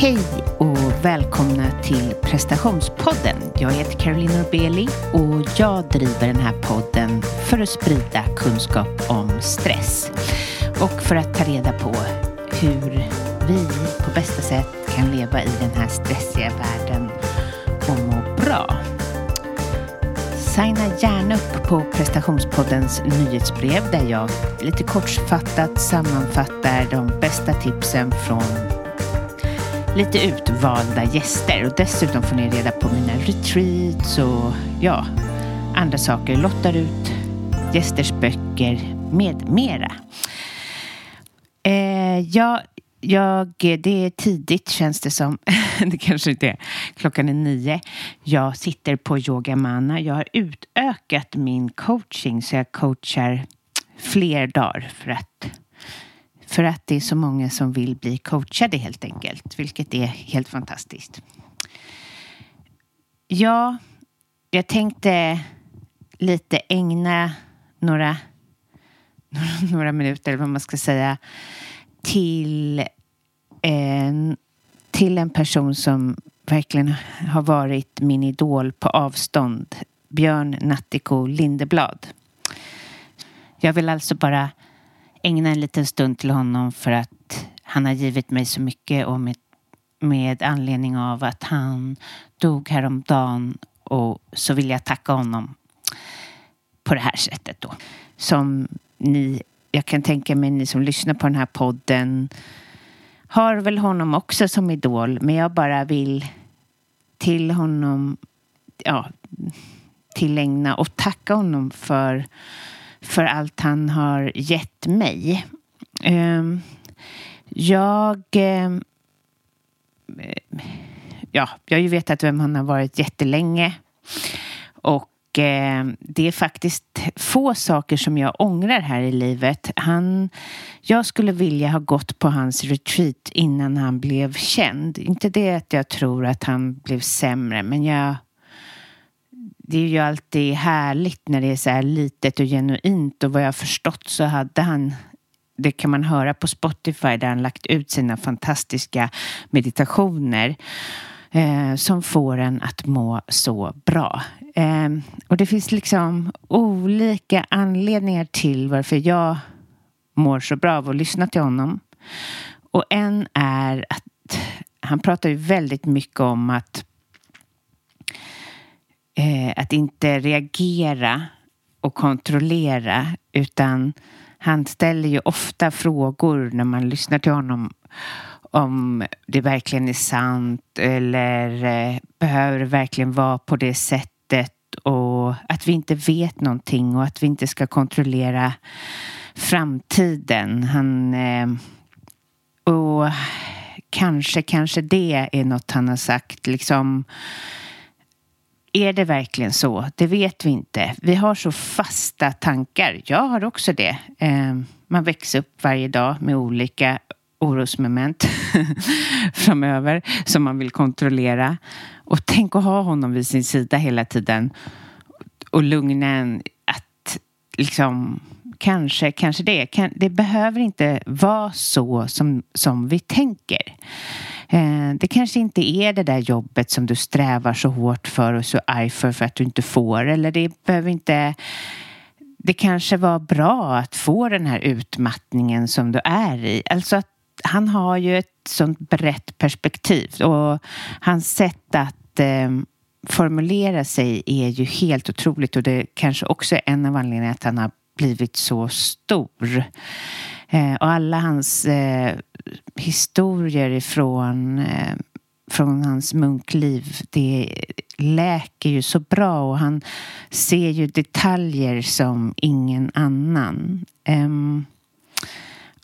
Hej och välkomna till prestationspodden. Jag heter Caroline Norbeli och jag driver den här podden för att sprida kunskap om stress och för att ta reda på hur vi på bästa sätt kan leva i den här stressiga världen och må bra. Signa gärna upp på prestationspoddens nyhetsbrev där jag lite kortfattat sammanfattar de bästa tipsen från lite utvalda gäster och dessutom får ni reda på mina retreats och ja, andra saker. Lottar ut gästers böcker med mera. Eh, ja, jag, det är tidigt känns det som. det kanske inte är. Klockan är nio. Jag sitter på Yoga Mana. Jag har utökat min coaching så jag coachar fler dagar för att för att det är så många som vill bli coachade helt enkelt, vilket är helt fantastiskt. Ja, jag tänkte lite ägna några, några minuter, eller vad man ska säga, till en, till en person som verkligen har varit min idol på avstånd, Björn Nattiko Lindeblad. Jag vill alltså bara ägna en liten stund till honom för att han har givit mig så mycket och med, med anledning av att han dog häromdagen och så vill jag tacka honom på det här sättet då. Som ni, jag kan tänka mig ni som lyssnar på den här podden har väl honom också som idol men jag bara vill till honom ja, tillägna och tacka honom för för allt han har gett mig. Ehm, jag... Ehm, ja, jag har ju vetat vem han har varit jättelänge. Och ehm, det är faktiskt få saker som jag ångrar här i livet. Han, jag skulle vilja ha gått på hans retreat innan han blev känd. Inte det att jag tror att han blev sämre, men jag det är ju alltid härligt när det är så här litet och genuint och vad jag har förstått så hade han det kan man höra på Spotify där han lagt ut sina fantastiska meditationer eh, som får en att må så bra. Eh, och det finns liksom olika anledningar till varför jag mår så bra av att lyssna till honom. Och en är att han pratar ju väldigt mycket om att eh, att inte reagera och kontrollera utan han ställer ju ofta frågor när man lyssnar till honom om det verkligen är sant eller eh, behöver det verkligen vara på det sättet och att vi inte vet någonting och att vi inte ska kontrollera framtiden. Han, eh, och kanske, kanske det är något han har sagt liksom är det verkligen så? Det vet vi inte. Vi har så fasta tankar. Jag har också det. Ehm, man växer upp varje dag med olika orosmoment framöver som man vill kontrollera. Och tänk att ha honom vid sin sida hela tiden och lugna en att liksom kanske, kanske det. Det behöver inte vara så som, som vi tänker. Eh, det kanske inte är det där jobbet som du strävar så hårt för och så arg för, för att du inte får. Eller det behöver inte... Det kanske var bra att få den här utmattningen som du är i. Alltså att han har ju ett sånt brett perspektiv och hans sätt att eh, formulera sig är ju helt otroligt och det kanske också är en av anledningarna att han har blivit så stor. Eh, och alla hans eh, historier ifrån eh, från hans munkliv, det läker ju så bra och han ser ju detaljer som ingen annan. Um,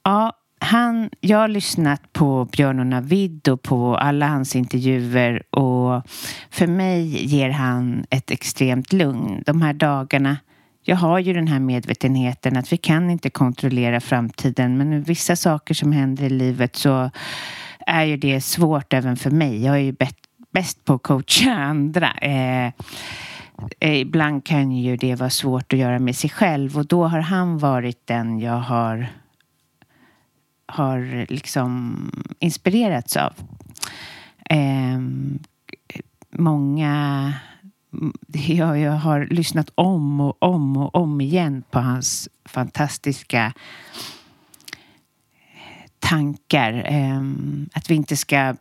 ja, han, jag har lyssnat på Björn och Navid och på alla hans intervjuer och för mig ger han ett extremt lugn. De här dagarna jag har ju den här medvetenheten att vi kan inte kontrollera framtiden men vissa saker som händer i livet så är ju det svårt även för mig. Jag är ju bäst på att coacha andra. Eh, eh, ibland kan ju det vara svårt att göra med sig själv och då har han varit den jag har har liksom inspirerats av. Eh, många jag, jag har lyssnat om och om och om igen på hans fantastiska tankar. Ehm, att vi inte ska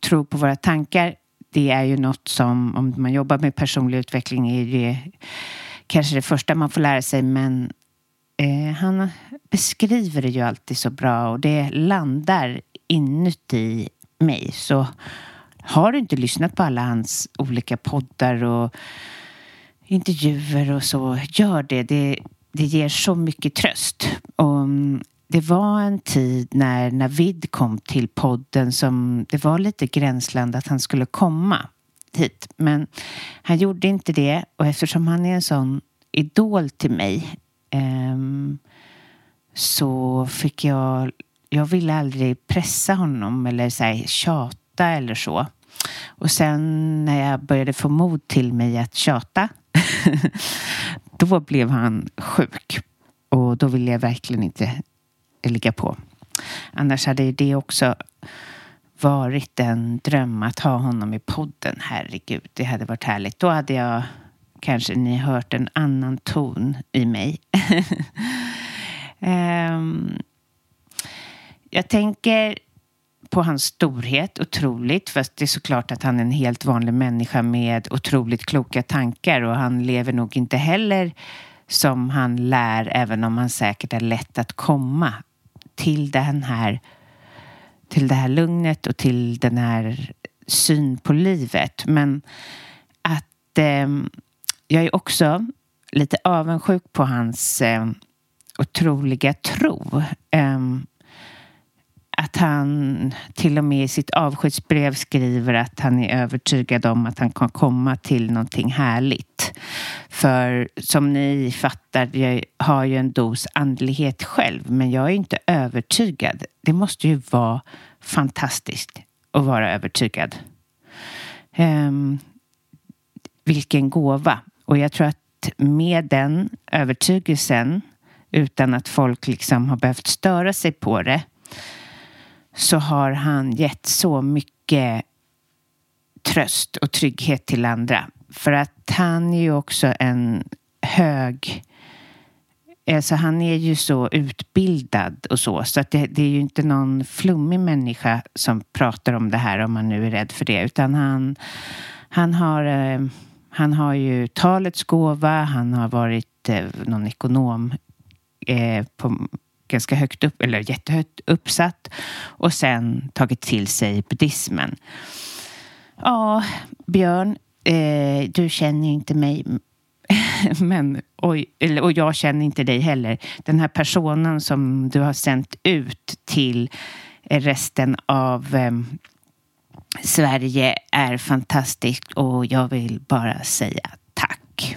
tro på våra tankar, det är ju något som om man jobbar med personlig utveckling är det kanske det första man får lära sig men eh, han beskriver det ju alltid så bra och det landar inuti mig. Så har du inte lyssnat på alla hans olika poddar och intervjuer och så, gör det. Det, det ger så mycket tröst. Och det var en tid när Navid kom till podden som det var lite gränsland att han skulle komma hit. Men han gjorde inte det och eftersom han är en sån idol till mig um, så fick jag jag ville aldrig pressa honom eller så här, tjata eller så. Och sen när jag började få mod till mig att tjata då blev han sjuk. Och då ville jag verkligen inte ligga på. Annars hade det också varit en dröm att ha honom i podden. Herregud, det hade varit härligt. Då hade jag kanske ni hört en annan ton i mig. um, jag tänker på hans storhet otroligt. Fast det är såklart att han är en helt vanlig människa med otroligt kloka tankar och han lever nog inte heller som han lär även om han säkert är lätt att komma till den här till det här lugnet och till den här syn på livet. Men att eh, jag är också lite avundsjuk på hans eh, otroliga tro. Eh, att han till och med i sitt avskedsbrev skriver att han är övertygad om att han kan komma till någonting härligt. För som ni fattar, jag har ju en dos andlighet själv, men jag är inte övertygad. Det måste ju vara fantastiskt att vara övertygad. Um, vilken gåva. Och jag tror att med den övertygelsen, utan att folk liksom har behövt störa sig på det, så har han gett så mycket tröst och trygghet till andra. För att han är ju också en hög... Alltså han är ju så utbildad och så, så att det, det, är ju inte någon flummig människa som pratar om det här om man nu är rädd för det, utan han, han har... Eh, han har ju talets gåva, han har varit eh, någon ekonom eh, på ganska högt upp, eller jättehögt uppsatt och sen tagit till sig buddhismen. Ja, Björn, eh, du känner inte mig men, och, och jag känner inte dig heller. Den här personen som du har sänt ut till resten av eh, Sverige är fantastisk och jag vill bara säga tack.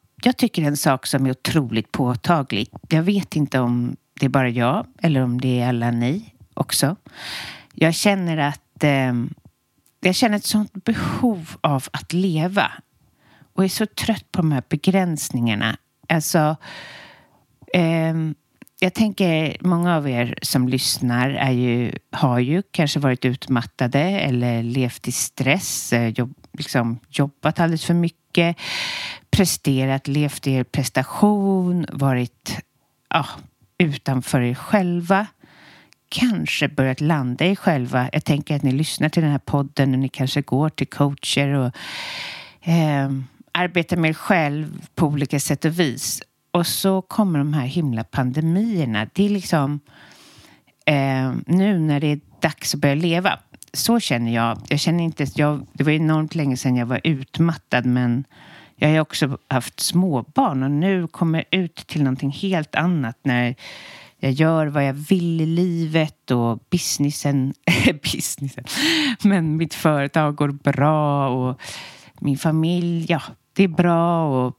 jag tycker en sak som är otroligt påtaglig. Jag vet inte om det är bara jag eller om det är alla ni också. Jag känner att eh, jag känner ett sånt behov av att leva och är så trött på de här begränsningarna. Alltså, eh, jag tänker många av er som lyssnar är ju, har ju kanske varit utmattade eller levt i stress, eh, jobb, liksom jobbat alldeles för mycket, presterat, levt i er prestation, varit ja, utanför er själva. Kanske börjat landa i er själva. Jag tänker att ni lyssnar till den här podden och ni kanske går till coacher och eh, arbetar med er själv på olika sätt och vis. Och så kommer de här himla pandemierna. Det är liksom eh, nu när det är dags att börja leva. Så känner jag. Jag känner inte, jag, det var enormt länge sedan jag var utmattad men jag har också haft småbarn och nu kommer jag ut till någonting helt annat när jag gör vad jag vill i livet och businessen, businessen, men mitt företag går bra och min familj, ja, det är bra och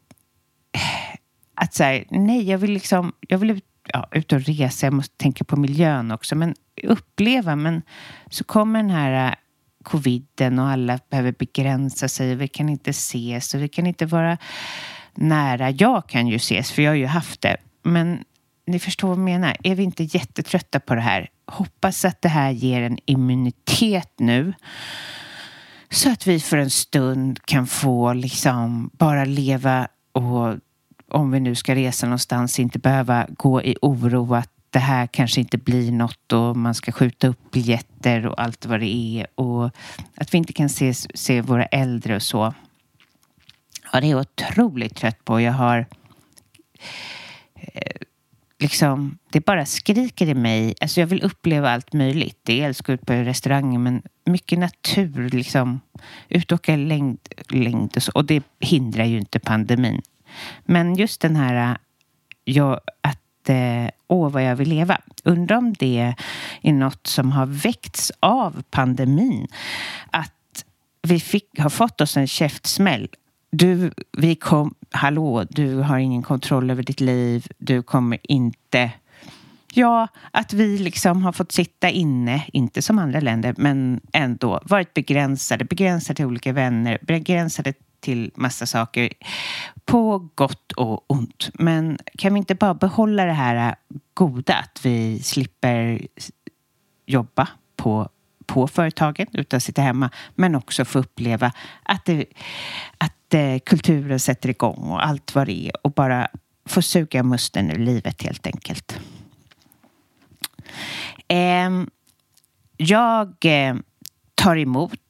att säga nej, jag vill liksom, jag vill ut, ja, ut och resa, jag måste tänka på miljön också, men uppleva, men så kommer den här coviden och alla behöver begränsa sig och vi kan inte ses och vi kan inte vara nära. Jag kan ju ses, för jag har ju haft det, men ni förstår vad jag menar. Är vi inte jättetrötta på det här? Hoppas att det här ger en immunitet nu. Så att vi för en stund kan få liksom bara leva och om vi nu ska resa någonstans inte behöva gå i oro att det här kanske inte blir något och man ska skjuta upp biljetter och allt vad det är och att vi inte kan se, se våra äldre och så. Ja, det är jag otroligt trött på. Jag har eh, liksom, det bara skriker i mig. Alltså jag vill uppleva allt möjligt. Dels gå ut på restauranger men mycket natur liksom. Ut och åka längd, längd och så. Och det hindrar ju inte pandemin. Men just den här eh, jag, att eh, åh vad jag vill leva. Undrar om det är något som har väckts av pandemin. Att vi fick, har fått oss en käftsmäll. Du, vi kom, hallå, du har ingen kontroll över ditt liv. Du kommer inte Ja, att vi liksom har fått sitta inne, inte som andra länder, men ändå varit begränsade, begränsade till olika vänner, begränsade till massa saker på gott och ont. Men kan vi inte bara behålla det här goda att vi slipper jobba på, på företagen utan sitta hemma men också få uppleva att, det, att eh, kulturen sätter igång och allt vad det är och bara få suga musten ur livet helt enkelt. Eh, jag eh, tar emot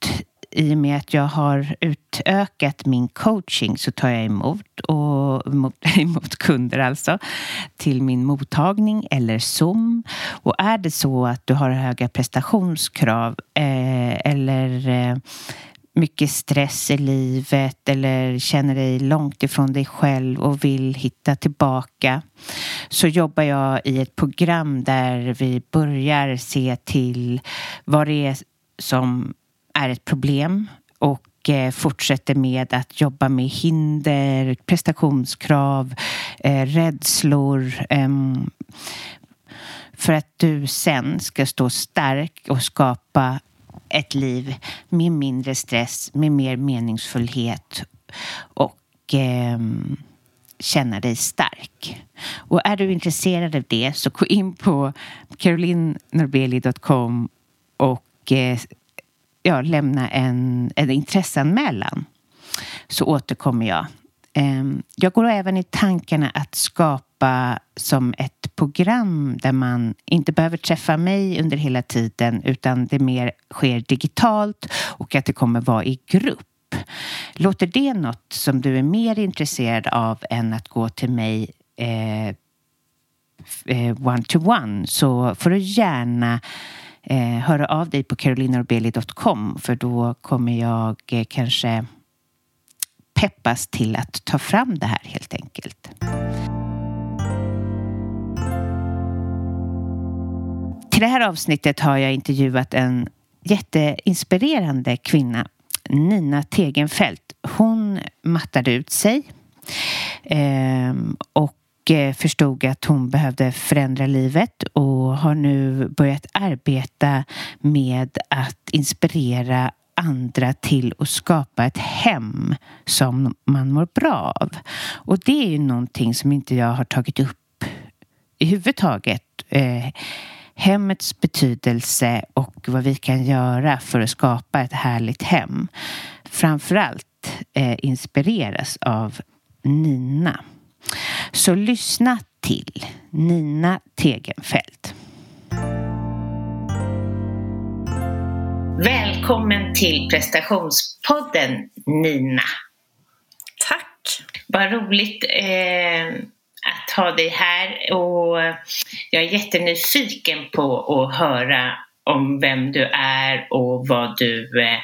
i och med att jag har utökat min coaching så tar jag emot, och, emot, emot kunder alltså till min mottagning eller Zoom. Och är det så att du har höga prestationskrav eh, eller eh, mycket stress i livet eller känner dig långt ifrån dig själv och vill hitta tillbaka så jobbar jag i ett program där vi börjar se till vad det är som är ett problem och eh, fortsätter med att jobba med hinder, prestationskrav, eh, rädslor ehm, för att du sen ska stå stark och skapa ett liv med mindre stress, med mer meningsfullhet och eh, känna dig stark. Och är du intresserad av det så gå in på carolinnorbeli.com och eh, ja, lämna en, en intresseanmälan så återkommer jag. Ehm, jag går även i tankarna att skapa som ett program där man inte behöver träffa mig under hela tiden utan det mer sker digitalt och att det kommer vara i grupp. Låter det något som du är mer intresserad av än att gå till mig eh, eh one-to-one så får du gärna eh, höra av dig på carolinaorbeli.com för då kommer jag eh, kanske peppas till att ta fram det här helt enkelt. Till det här avsnittet har jag intervjuat en jätteinspirerande kvinna, Nina Tegenfält. Hon mattade ut sig eh, och Eh, förstod att hon behövde förändra livet och har nu börjat arbeta med att inspirera andra till att skapa ett hem som man mår bra av. Och det är ju någonting som inte jag har tagit upp i huvudtaget. Eh, hemmets betydelse och vad vi kan göra för att skapa ett härligt hem. Framförallt eh, inspireras av Nina. Så lyssna till Nina Tegenfält. Välkommen till prestationspodden Nina. Tack. Vad roligt eh, att ha dig här och jag är jättenyfiken på att höra om vem du är och vad du eh,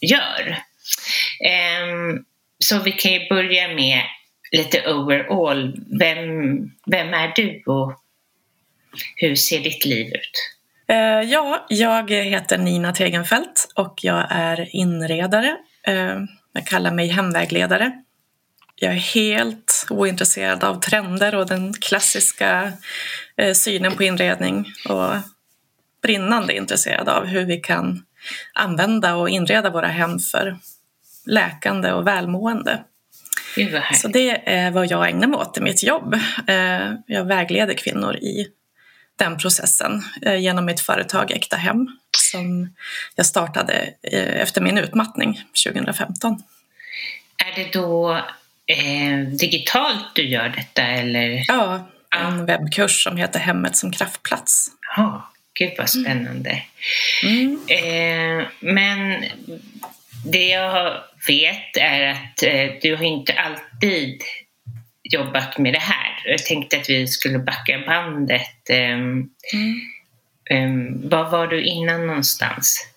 gör. Eh, så vi kan ju börja med lite overall. Vem, vem är du och hur ser ditt liv ut? Eh, ja, jag heter Nina Tegenfält och jag är inredare. Eh, jag kallar mig hemvägledare. Jag är helt ointresserad av trender och den klassiska eh, synen på inredning och brinnande intresserad av hur vi kan använda och inreda våra hem för läkande och välmående. Så det är vad jag ägnar mig åt i mitt jobb. Jag vägleder kvinnor i den processen eh, genom mitt företag Äkta Hem som jag startade eh, efter min utmattning 2015. Är det då eh, digitalt du gör detta eller? Ja, en webbkurs som heter Hemmet som kraftplats. Ja, gud vad spännande. Mm. Eh, men det jag vet är att eh, du har inte alltid jobbat med det här. Jag tänkte att vi skulle backa bandet. Um, mm. um, var var du innan någonstans?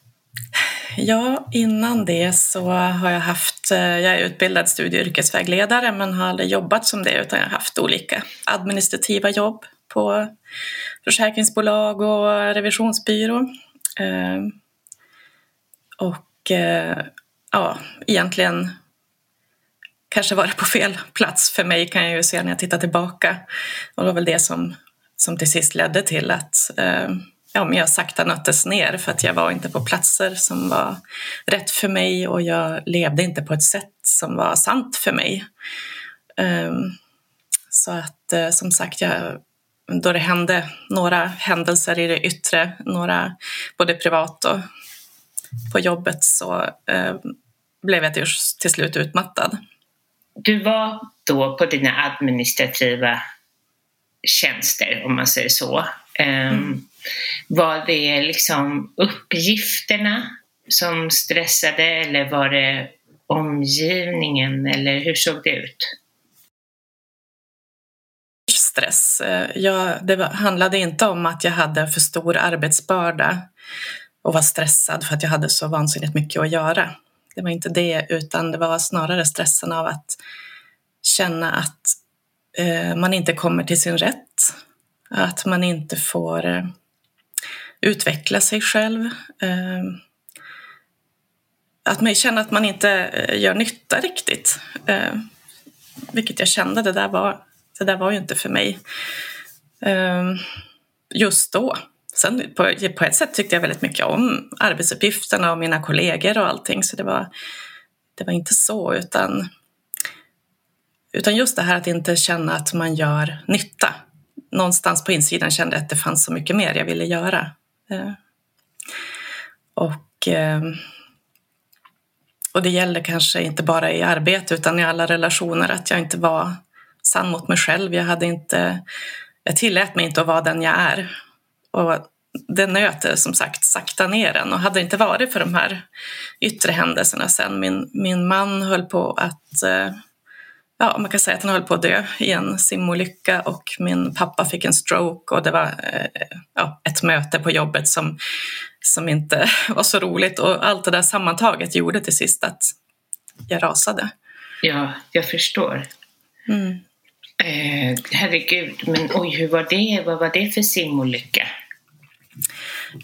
Ja, innan det så har jag haft, eh, jag är utbildad studie och yrkesvägledare men har aldrig jobbat som det utan jag har haft olika administrativa jobb på försäkringsbolag och revisionsbyrå. Um, och uh, ja, egentligen kanske varit på fel plats för mig kan jag ju se när jag tittar tillbaka. Och det var väl det som, som till sist ledde till att eh, ja, men jag sakta nöttes ner för att jag var inte på platser som var rätt för mig och jag levde inte på ett sätt som var sant för mig. Eh, så att eh, som sagt, jag, då det hände några händelser i det yttre, några både privat och på jobbet så eh, blev jag till slut utmattad du var då på dina administrativa tjänster, om man säger så. Ehm, mm. Var det liksom uppgifterna som stressade eller var det omgivningen eller hur såg det ut? Stress. Eh, jag, det handlade inte om att jag hade för stor arbetsbörda och var stressad för att jag hade så vansinnigt mycket att göra. Det var inte det, utan det var snarare stressen av att känna att eh, man inte kommer till sin rätt. Att man inte får eh, utveckla sig själv. Eh, att man känner att man inte eh, gör nytta riktigt. Eh, vilket jag kände, det där var, det där var ju inte för mig eh, just då. Sen på, på ett sätt tyckte jag väldigt mycket om arbetsuppgifterna och mina kollegor och allting så det var, det var inte så utan, utan just det här att inte känna att man gör nytta. Någonstans på insidan kände jag att det fanns så mycket mer jag ville göra. Eh, och, eh, och det gäller kanske inte bara i arbete utan i alla relationer att jag inte var sann mot mig själv. Jag, hade inte, jag tillät mig inte att vara den jag är. Och det nöt som sagt sakta ner en och hade det inte varit för de här yttre händelserna sen, min, min man höll på att eh, ja, man kan säga att han höll på att dö i en simolycka och min pappa fick en stroke och det var eh, ja, ett möte på jobbet som, som inte var så roligt och allt det där sammantaget gjorde till sist att jag rasade. Ja, jag förstår. Mm. Eh, herregud, men oj, hur var det? Vad var det för simolycka?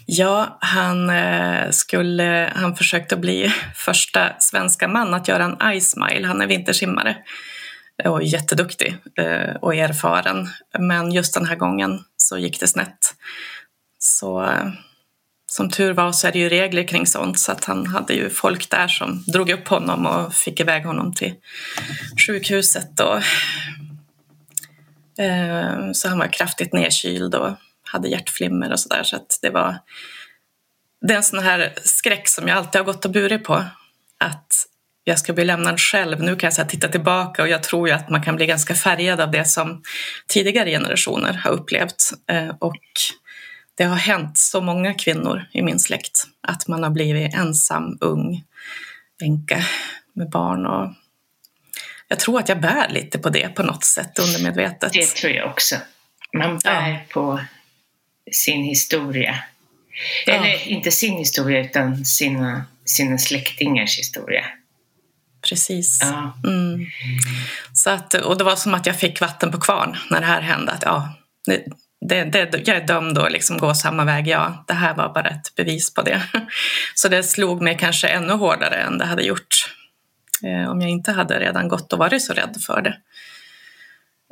Ja, han, eh, skulle, han försökte bli första svenska man att göra en ice-mile. Han är vintersimmare och jätteduktig eh, och erfaren. Men just den här gången så gick det snett. Så som tur var så är det ju regler kring sånt så att han hade ju folk där som drog upp honom och fick iväg honom till sjukhuset. Och, Ehm, så han var kraftigt nedkyld och hade hjärtflimmer och sådär. Så att det var det är en sån här skräck som jag alltid har gått och burit på. Att jag ska bli lämnad själv. Nu kan jag så titta tillbaka och jag tror ju att man kan bli ganska färgad av det som tidigare generationer har upplevt. Ehm, och det har hänt så många kvinnor i min släkt att man har blivit ensam, ung, änka med barn. Och jag tror att jag bär lite på det på något sätt undermedvetet. Det tror jag också. Man bär ja. på sin historia. Eller ja. inte sin historia utan sina, sina släktingars historia. Precis. Ja. Mm. Så att, och det var som att jag fick vatten på kvarn när det här hände. Att, ja, det, det, jag är dömd att liksom gå samma väg, ja. Det här var bara ett bevis på det. Så det slog mig kanske ännu hårdare än det hade gjort om jag inte hade redan gått och varit så rädd för det.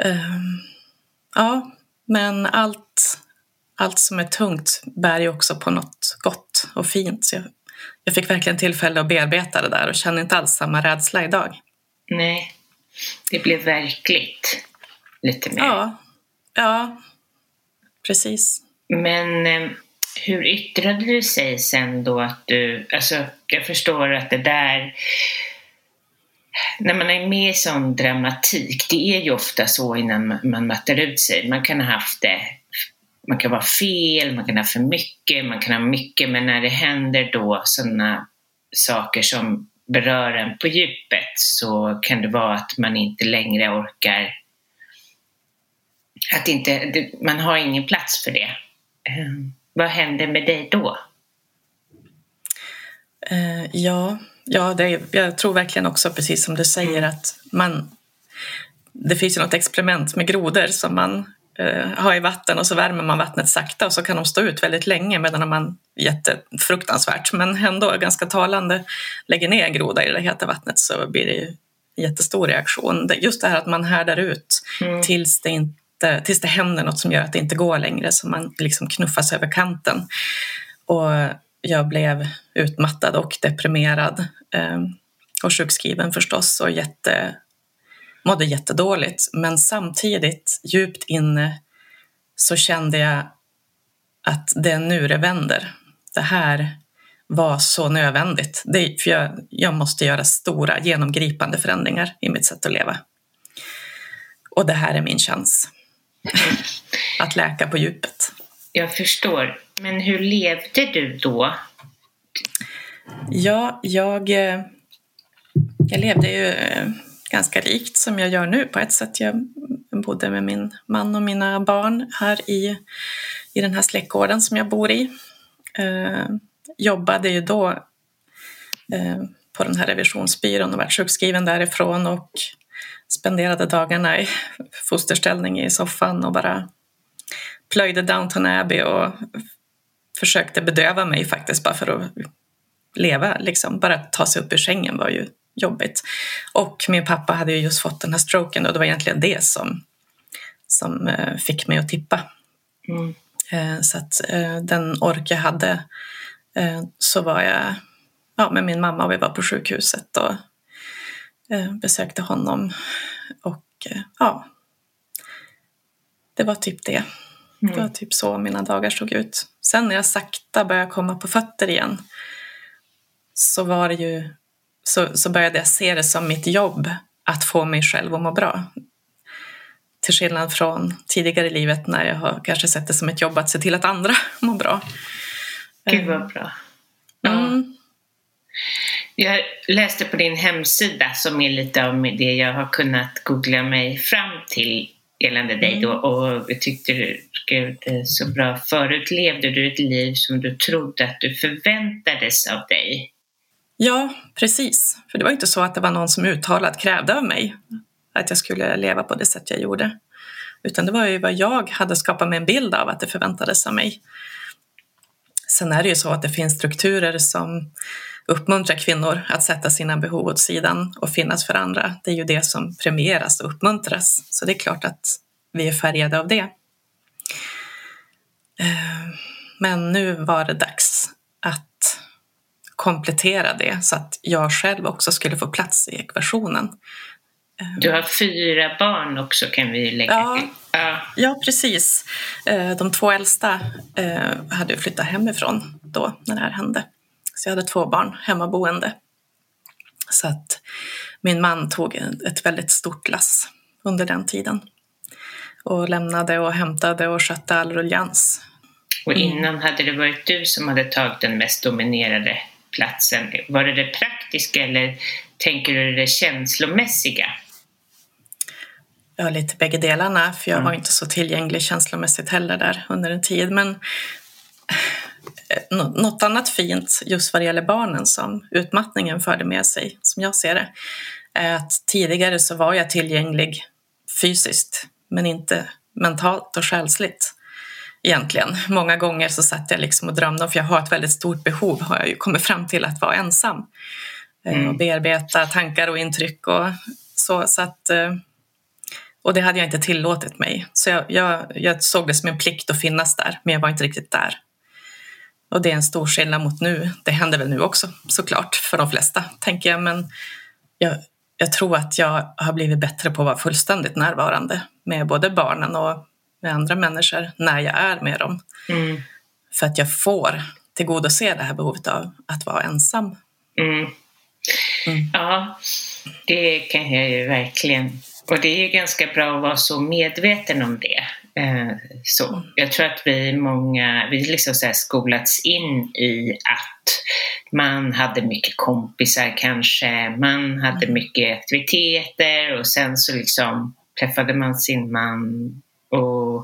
Eh, ja, men allt, allt som är tungt bär ju också på något gott och fint. Så jag, jag fick verkligen tillfälle att bearbeta det där och känner inte alls samma rädsla idag. Nej, det blev verkligt lite mer. Ja, ja precis. Men eh, hur yttrade du sig sen då att du, alltså jag förstår att det där när man är med i sån dramatik, det är ju ofta så innan man mattar ut sig. Man kan ha haft det, man kan vara fel, man kan ha för mycket, man kan ha mycket, men när det händer då sådana saker som berör en på djupet så kan det vara att man inte längre orkar att inte, man har ingen plats för det. Ehm, vad händer med dig då? Uh, ja, ja det, jag tror verkligen också precis som du säger mm. att man det finns ju något experiment med grodor som man uh, har i vatten och så värmer man vattnet sakta och så kan de stå ut väldigt länge medan man jättefruktansvärt men ändå ganska talande lägger ner en groda i det heta vattnet så blir det ju jättestor reaktion. Just det här att man härdar ut mm. tills det inte, tills det händer något som gör att det inte går längre, så man liksom knuffas över kanten. Och jag blev utmattad och deprimerad eh, och sjukskriven förstås och jätte, mådde jättedåligt. Men samtidigt, djupt inne, så kände jag att det är nu det vänder. Det här var så nödvändigt. Det, för jag, jag måste göra stora genomgripande förändringar i mitt sätt att leva. Och det här är min chans att läka på djupet. Jag förstår. Men hur levde du då? Ja, jag, eh, jag levde ju eh, ganska rikt som jag gör nu på ett sätt. Jag bodde med min man och mina barn här i, i den här släktgården som jag bor i. Eh, jobbade ju då eh, på den här revisionsbyrån och var sjukskriven därifrån och spenderade dagarna i fosterställning i soffan och bara plöjde Downton Abbey och försökte bedöva mig faktiskt bara för att leva. Liksom. Bara ta sig upp ur sängen var ju jobbigt. Och min pappa hade ju just fått den här stroken och det var egentligen det som, som eh, fick mig att tippa. Mm. Eh, så att eh, den ork jag hade så var jag ja, med min mamma och vi var på sjukhuset och besökte honom och ja, det var typ det. Mm. Det var typ så mina dagar såg ut. Sen när jag sakta började komma på fötter igen så var det ju så, så började jag se det som mitt jobb att få mig själv att må bra. Till skillnad från tidigare i livet när jag har kanske sett det som ett jobb att se till att andra mår bra. Gud vad bra. Mm. Jag läste på din hemsida som är lite av det jag har kunnat googla mig fram till gällande dig då Mm. och jag tyckte du skrev det så bra. Förut levde du ett liv som du trodde att du förväntades av dig. Ja, precis. För det var inte så att det var någon som uttalat krävde av mig att jag skulle leva på det sätt jag gjorde. Utan det var ju vad jag hade skapat mig en bild av att det förväntades av mig. Sen är det ju så att det finns strukturer som uppmuntrar kvinnor att sätta sina behov åt sidan och finnas för andra. Det är ju det som premieras och uppmuntras. Så det är klart att vi är färgade av det. Eh, Men nu var det dags att komplettera det så att jag själv också skulle få plats i ekvationen. Du har fyra barn också kan vi lägga Ja. till. Ja. Ja, precis. Eh, De två äldsta eh, hade flyttat hemifrån då när det här hände. Så jag hade två barn hemmaboende. Så att min man tog ett väldigt stort lass under den tiden. Och lämnade och hämtade och skötte all ruljans. Och Mm. innan hade det varit du som hade tagit den mest dominerade platsen. Var det det praktiska eller tänker du det känslomässiga? Jag har lite bägge delarna, för jag var inte så tillgänglig känslomässigt heller där under en tid. Men något annat fint just vad det gäller barnen som utmattningen förde med sig, som jag ser det, är att tidigare så var jag tillgänglig fysiskt, men inte mentalt och själsligt egentligen. Många gånger så satt jag liksom och drömde om, för jag har ett väldigt stort behov, har jag ju kommit fram till, att vara ensam. Eh, Och bearbeta tankar och intryck och så. så att, eh, och det hade jag inte tillåtit mig. Så jag, jag, jag såg det som en plikt att finnas där, men jag var inte riktigt där. Och det är en stor skillnad mot nu. Det händer väl nu också såklart, för de flesta, tänker jag. Men jag, jag tror att jag har blivit bättre på att vara fullständigt närvarande med både barnen och med andra människor när jag är med dem. Mm. För att jag får tillgodose det här behovet av att vara ensam. Mm. Ja, det kan jag ju verkligen. Och det är ju ganska bra att vara så medveten om det. Eh, så. Jag tror att vi många, vi liksom så skolats in i att man hade mycket kompisar kanske, man hade mycket aktiviteter och sen så liksom träffade man sin man och,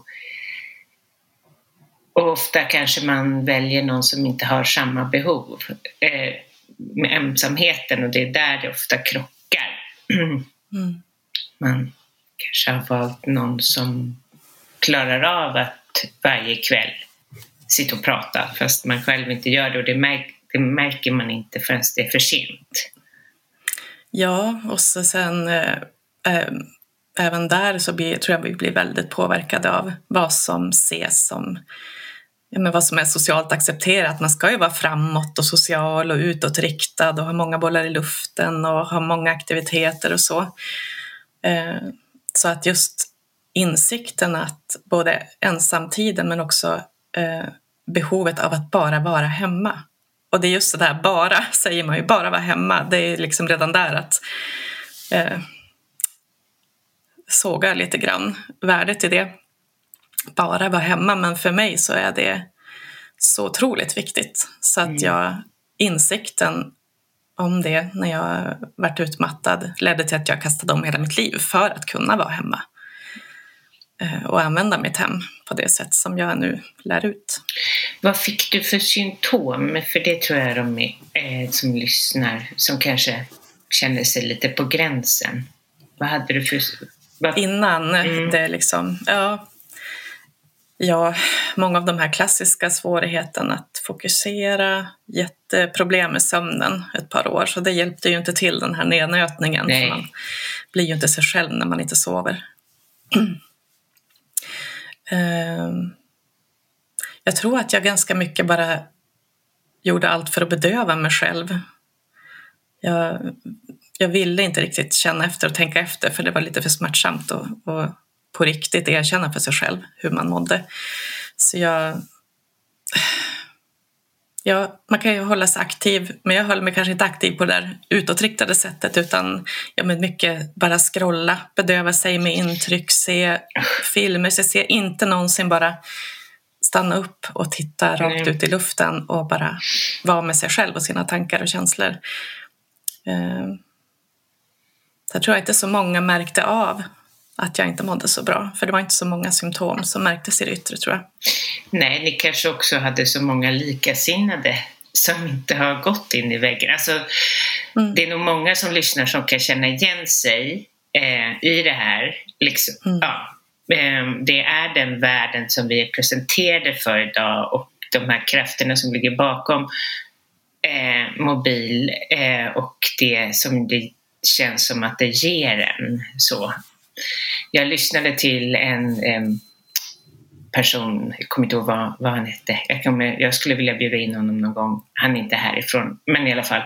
och ofta kanske man väljer någon som inte har samma behov eh, med ensamheten och det är där det ofta krockar. Mm. Man kanske har valt någon som klarar av att varje kväll sitta och prata fast man själv inte gör det och det, märk, det märker man inte förrän det är för sent. Ja, och så sen eh, eh, även där så blir, tror jag vi blir väldigt påverkade av vad som ses som ja, men vad som är socialt accepterat. Man ska ju vara framåt och social och utåtriktad och ha många bollar i luften och ha många aktiviteter och så. Eh, så att just insikten att både ensamtiden men också eh, behovet av att bara vara hemma. Och det är just det där bara, säger man ju, bara vara hemma. Det är liksom redan där att eh, såga lite grann värdet i det. Bara vara hemma, men för mig så är det så otroligt viktigt. Så att jag, insikten om det när jag varit utmattad ledde till att jag kastade om hela mitt liv för att kunna vara hemma och använda mitt hem på det sätt som jag nu lär ut. Vad fick du för symptom? För det tror jag de är, eh, som lyssnar som kanske känner sig lite på gränsen. Vad hade du för... Vad, Innan Mm. det liksom, ja, ja, många av de här klassiska svårigheterna att fokusera, jätteproblem med sömnen ett par år, så det hjälpte ju inte till den här nednötningen. Man blir ju inte sig själv när man inte sover. Ehm, jag tror att jag ganska mycket bara gjorde allt för att bedöva mig själv. Jag, jag ville inte riktigt känna efter och tänka efter för det var lite för smärtsamt att att på riktigt erkänna för sig själv hur man mådde. Så jag... Ja, man kan ju hålla sig aktiv, men jag höll mig kanske inte aktiv på det där utåtriktade sättet utan ja, men mycket bara scrolla, bedöva sig med intryck, se filmer. Så jag ser inte någonsin bara stanna upp och titta rakt Nej. ut i luften och bara vara med sig själv och sina tankar och känslor. Eh, jag tror inte så många märkte av att jag inte mådde så bra. För det var inte så många symptom som märktes i det yttre tror jag. Nej, ni kanske också hade så många likasinnade som inte har gått in i väggen. Alltså, mm. Det är nog många som lyssnar som kan känna igen sig eh, i det här. Liksom, mm. ja, eh, det är den världen som vi är presenterade för idag och de här krafterna som ligger bakom eh, mobil eh, och det som det känns som att det ger en. Så. Jag lyssnade till en en person, jag kommer inte ihåg vad, vad han hette. Jag, kommer, jag skulle vilja bjuda in honom någon gång. Han är inte härifrån, men i alla fall.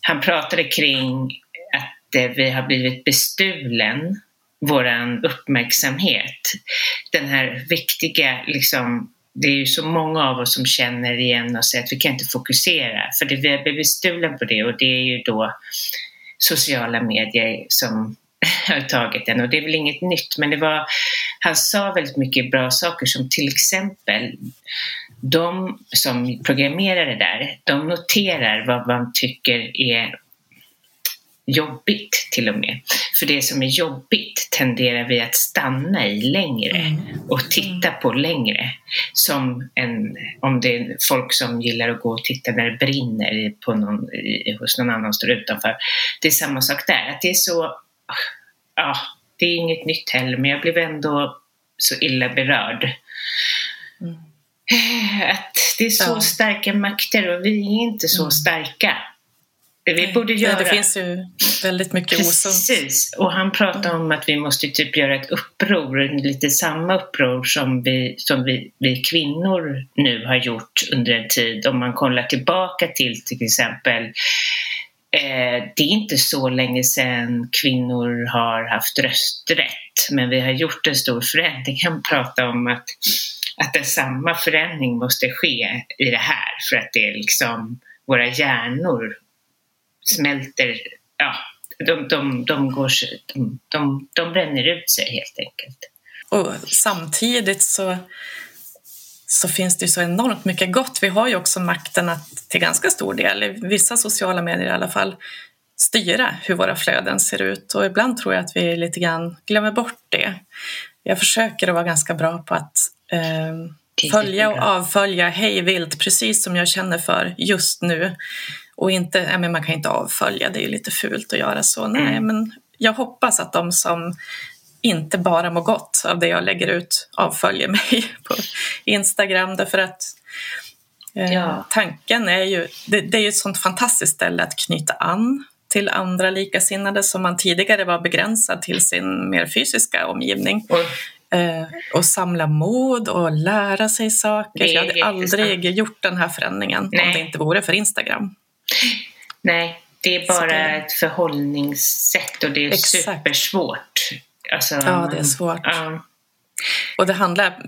Han pratade kring att eh, vi har blivit bestulen, våran uppmärksamhet. Den här viktiga, liksom, det är ju så många av oss som känner igen och säger att vi kan inte fokusera, för det, vi har blivit bestulna på det och det är ju då sociala medier som har tagit den och det är väl inget nytt men det var, han sa väldigt mycket bra saker som till exempel de som programmerar det där, de noterar vad man tycker är jobbigt till och med. För det som är jobbigt tenderar vi att stanna i längre mm. och titta på längre. Som en, om det är folk som gillar att gå och titta när det brinner på någon, hos någon annan står utanför. Det är samma sak där, att det är så ja, det är inget nytt heller, men jag blev ändå så illa berörd. Mm. Att det är så ja. starka makter och vi är inte så mm. starka. Vi borde göra... Det finns ju väldigt mycket osunt. Precis, och han pratar om att vi måste typ göra ett uppror, lite samma uppror som vi, som vi, vi kvinnor nu har gjort under en tid. Om man kollar tillbaka till till exempel Eh, det är inte så länge sedan kvinnor har haft rösträtt, men vi har gjort en stor förändring. Jag kan prata om att, att samma förändring måste ske i det här för att det är liksom våra hjärnor smälter, ja, de, de, de, går, de, de, de bränner ut sig helt enkelt. Och samtidigt så så finns det ju så enormt mycket gott. Vi har ju också makten att till ganska stor del, i vissa sociala medier i alla fall, styra hur våra flöden ser ut och ibland tror jag att vi lite grann glömmer bort det. Jag försöker att vara ganska bra på att eh, följa och avfölja hej vilt precis som jag känner för just nu. Och inte, ja, men man kan inte avfölja, det är ju lite fult att göra så. Nej, mm. men jag hoppas att de som inte bara mår gott av det jag lägger ut avföljer mig på Instagram därför att eh, ja. tanken är ju, det, det, är ju ett sånt fantastiskt ställe att knyta an till andra likasinnade som man tidigare var begränsad till sin mer fysiska omgivning. Eh, och samla mod och lära sig saker. Jag hade aldrig gjort den här förändringen Nej. om det inte vore för Instagram. Nej, det är bara det... ett förhållningssätt och det är Exakt. supersvårt. Alltså, ja, det är svårt. Ja. Och det handlar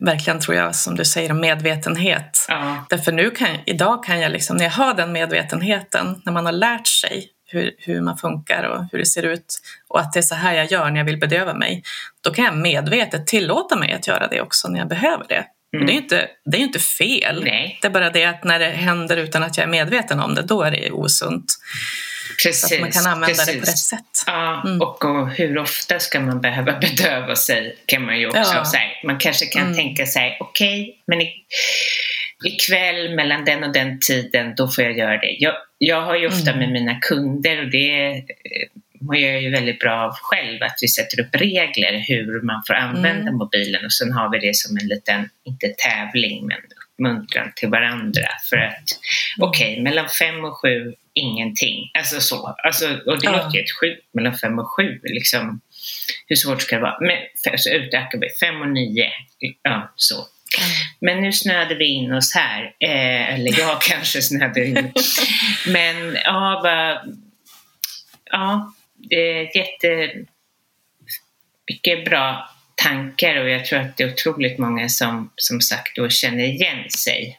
verkligen, tror jag, som du säger, om medvetenhet. Ja. Därför nu kan, idag kan jag, liksom, när jag har den medvetenheten, när man har lärt sig hur, hur man funkar och hur det ser ut och att det är så här jag gör när jag vill bedöva mig, då kan jag medvetet tillåta mig att göra det också när jag behöver det. Mm. Det, är inte, det är inte fel. Nej. Det är bara det att när det händer utan att jag är medveten om det, då är det osunt. Precis, så att man kan använda precis. det på rätt sätt. Ja, mm. och, och, hur ofta ska man behöva bedöva sig kan man ju också ja. säga. Man kanske kan mm. tänka sig, okej, okay, men i, ikväll mellan den och den tiden, då får jag göra det. Jag, jag har ju ofta mm. med mina kunder, och det eh, mår jag ju väldigt bra av själv, att vi sätter upp regler hur man får använda mm. mobilen och sen har vi det som en liten, inte tävling, men uppmuntran till varandra. För att mm. okej, okay, mellan fem och sju, ingenting. Alltså så. Alltså, och det ja. låter helt sjukt, mellan fem och sju. Liksom, hur svårt ska det vara? Men, så utökar vi, fem och nio. Ja, så. Mm. Men nu snöade vi in oss här. Eh, eller jag kanske snöade in. Men ja, vad, ja, jätte mycket bra tankar och jag tror att det är otroligt många som som sagt då känner igen sig.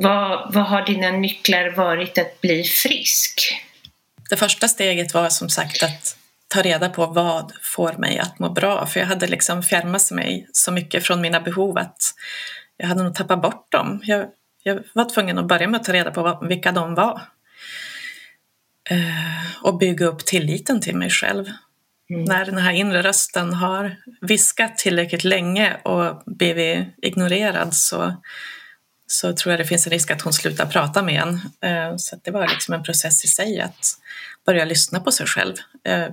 Vad, vad har dina nycklar varit att bli frisk? Det första steget var som sagt att ta reda på vad får mig att må bra. För jag hade liksom fjärmat mig så mycket från mina behov att jag hade nog tappat bort dem. Jag, jag var tvungen att börja med att ta reda på vad, vilka de var. Eh, och bygga upp tilliten till mig själv. Mm. När den här inre rösten har viskat tillräckligt länge och blivit ignorerad så så tror jag det finns en risk att hon slutar prata med en. Eh, så det var liksom en process i sig att börja lyssna på sig själv. Eh,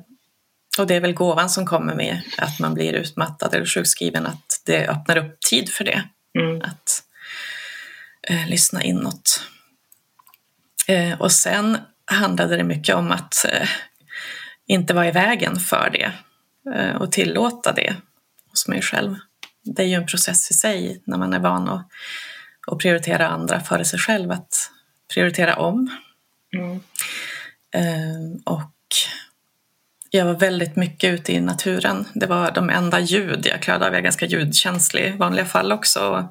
och det är väl gåvan som kommer med att man blir utmattad eller sjukskriven, att det öppnar upp tid för det. Mm. Att eh, lyssna inåt. Eh, och sen handlade det mycket om att eh, inte vara i vägen för det eh, och tillåta det hos mig själv. Det är ju en process i sig när man är van att och prioritera andra före sig själv, att prioritera om. Mm. Eh, och jag var väldigt mycket ute i naturen. Det var de enda ljud jag klarade av. Jag är ganska ljudkänslig i vanliga fall också.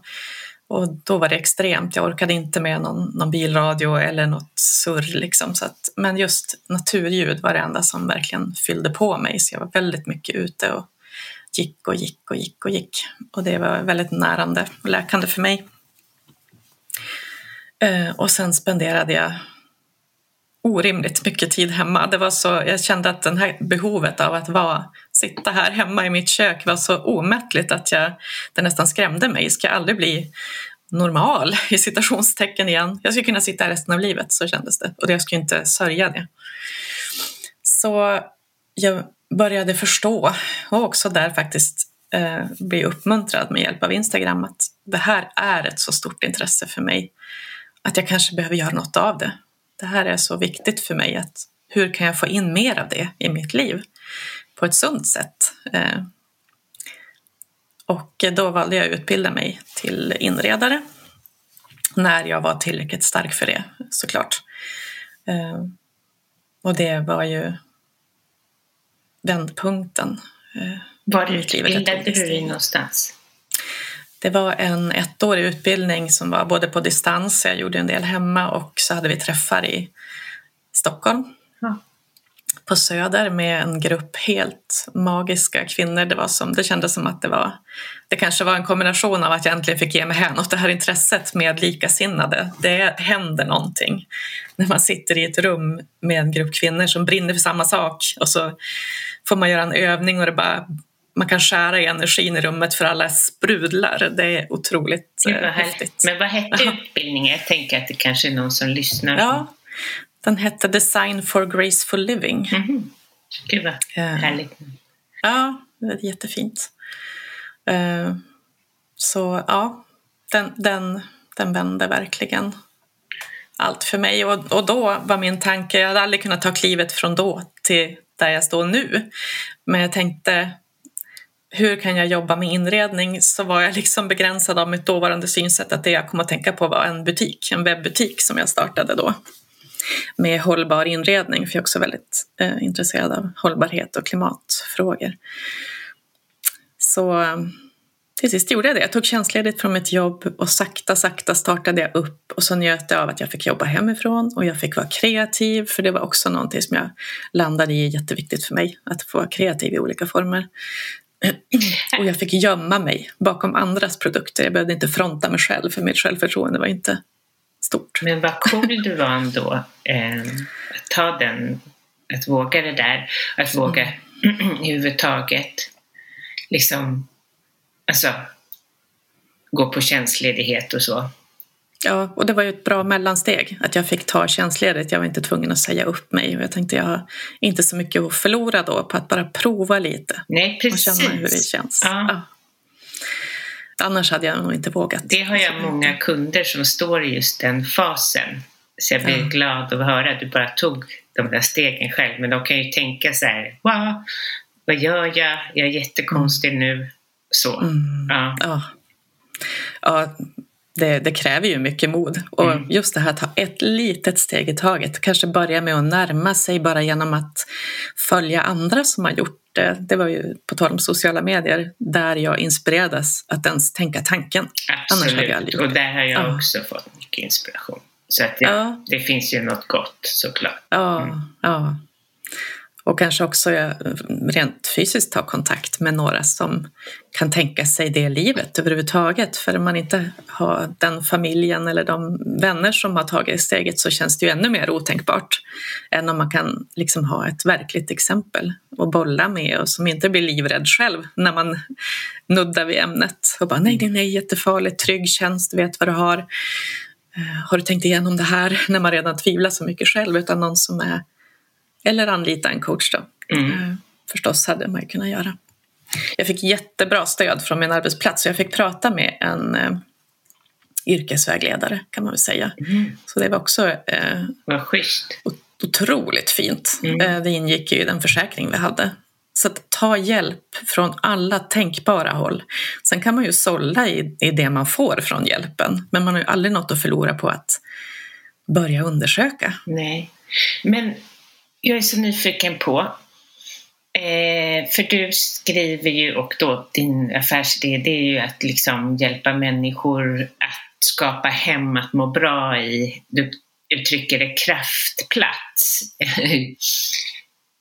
Och då var det extremt. Jag orkade inte med någon, någon bilradio eller något surr. Liksom. Så att, men just naturljud var det enda som verkligen fyllde på mig. Så jag var väldigt mycket ute och gick och gick och gick och gick. Och det var väldigt närande och läkande för mig. Eh, och sen spenderade jag orimligt mycket tid hemma. Det var så, jag kände att det här behovet av att vara, sitta här hemma i mitt kök var så omättligt att jag, det nästan skrämde mig. Ska jag aldrig bli normal i citationstecken igen? Jag skulle kunna sitta här resten av livet, så kändes det. Och jag skulle inte sörja det. Så jag började förstå och också där faktiskt eh, bli uppmuntrad med hjälp av Instagram att det här är ett så stort intresse för mig att jag kanske behöver göra något av det. Det här är så viktigt för mig att hur kan jag få in mer av det i mitt liv på ett sunt sätt? Eh, och då valde jag att utbilda mig till inredare när jag var tillräckligt stark för det såklart. Eh, och det var ju vändpunkten. Eh, var utbildade du dig någonstans? Det var en ettårig utbildning som var både på distans, jag gjorde en del hemma och så hade vi träffar i Stockholm. Ja. På Söder med en grupp helt magiska kvinnor. Det, var som, det kändes som att det var det kanske var en kombination av att jag äntligen fick ge mig hän åt det här intresset med likasinnade. Det händer någonting när man sitter i ett rum med en grupp kvinnor som brinner för samma sak och så får man göra en övning och det bara man kan skära i energin i rummet för alla sprudlar. Det är otroligt Gud, eh, häftigt. Men vad hette utbildningen? Jag tänker att det kanske är någon som lyssnar. Ja, den hette Design for Graceful Living. Mm -hmm. Gud vad uh, härligt. Ja, det är jättefint. Uh, så ja, den, den, den vände verkligen allt för mig. Och, och då var min tanke, jag hade aldrig kunnat ta klivet från då till där jag står nu. Men jag tänkte hur kan jag jobba med inredning så var jag liksom begränsad av mitt dåvarande synsätt att det jag kom att tänka på var en butik, en webbutik som jag startade då med hållbar inredning för jag är också väldigt eh, intresserad av hållbarhet och klimatfrågor. Så eh, till sist gjorde jag det. Jag tog tjänstledigt från mitt jobb och sakta, sakta startade jag upp och så njöt jag av att jag fick jobba hemifrån och jag fick vara kreativ för det var också någonting som jag landade i jätteviktigt för mig, att få vara kreativ i olika former. Och jag fick gömma mig bakom andras produkter. Jag behövde inte fronta mig själv för mitt självförtroende var inte stort. Men vad cool du var ändå eh, att ta den, att våga det där, att våga mm. överhuvudtaget liksom alltså, gå på tjänstledighet och så. Ja, och det var ju ett bra mellansteg att jag fick ta tjänstledigt. Jag var inte tvungen att säga upp mig och jag tänkte jag har inte så mycket att förlora då på att bara prova lite. Nej, precis. Och känna hur det känns. Ja. Ja. Annars hade jag nog inte vågat. Det har jag många kunder som står i just den fasen. Så jag blir ja. glad att höra att du bara tog de där stegen själv. Men de kan ju tänka så här, wow, vad gör jag? Jag är jättekonstig mm. nu. Så. Mm. Ja. ja. ja det, det, kräver ju mycket mod. Och mm. just det här att ta ett litet steg i taget. Kanske börja med att närma sig bara genom att följa andra som har gjort det. Det var ju, på tal om sociala medier, där jag inspirerades att ens tänka tanken. Absolut, och där har jag ja. också fått mycket inspiration. Så att ja, ja. det finns ju något gott såklart. Ja, mm. ja. Och kanske också eh, rent fysiskt ta kontakt med några som kan tänka sig det livet överhuvudtaget. För om man inte har den familjen eller de vänner som har tagit steget så känns det ju ännu mer otänkbart än om man kan liksom ha ett verkligt exempel att bolla med och som inte blir livrädd själv när man nuddar vid ämnet och bara nej, det är jättefarligt, trygg tjänst, vet vad du har. Eh, har du tänkt igenom det här? När man redan tvivlar så mycket själv utan någon som är eller anlita en coach då. Mm. Eh, förstås hade man ju kunnat göra. Jag fick jättebra stöd från min arbetsplats. Så jag fick prata med en eh, yrkesvägledare kan man väl säga. Mm. Så det var också eh, Vad schysst. otroligt fint. Mm. Eh, det ingick ju i den försäkring vi hade. Så att ta hjälp från alla tänkbara håll. Sen kan man ju sålla i, i det man får från hjälpen. Men man har ju aldrig något att förlora på att börja undersöka. Nej. Men jag är så nyfiken på, eh, för du skriver ju och då din affärsidé det är ju att liksom hjälpa människor att skapa hem att må bra i. Du uttrycker det kraftplats.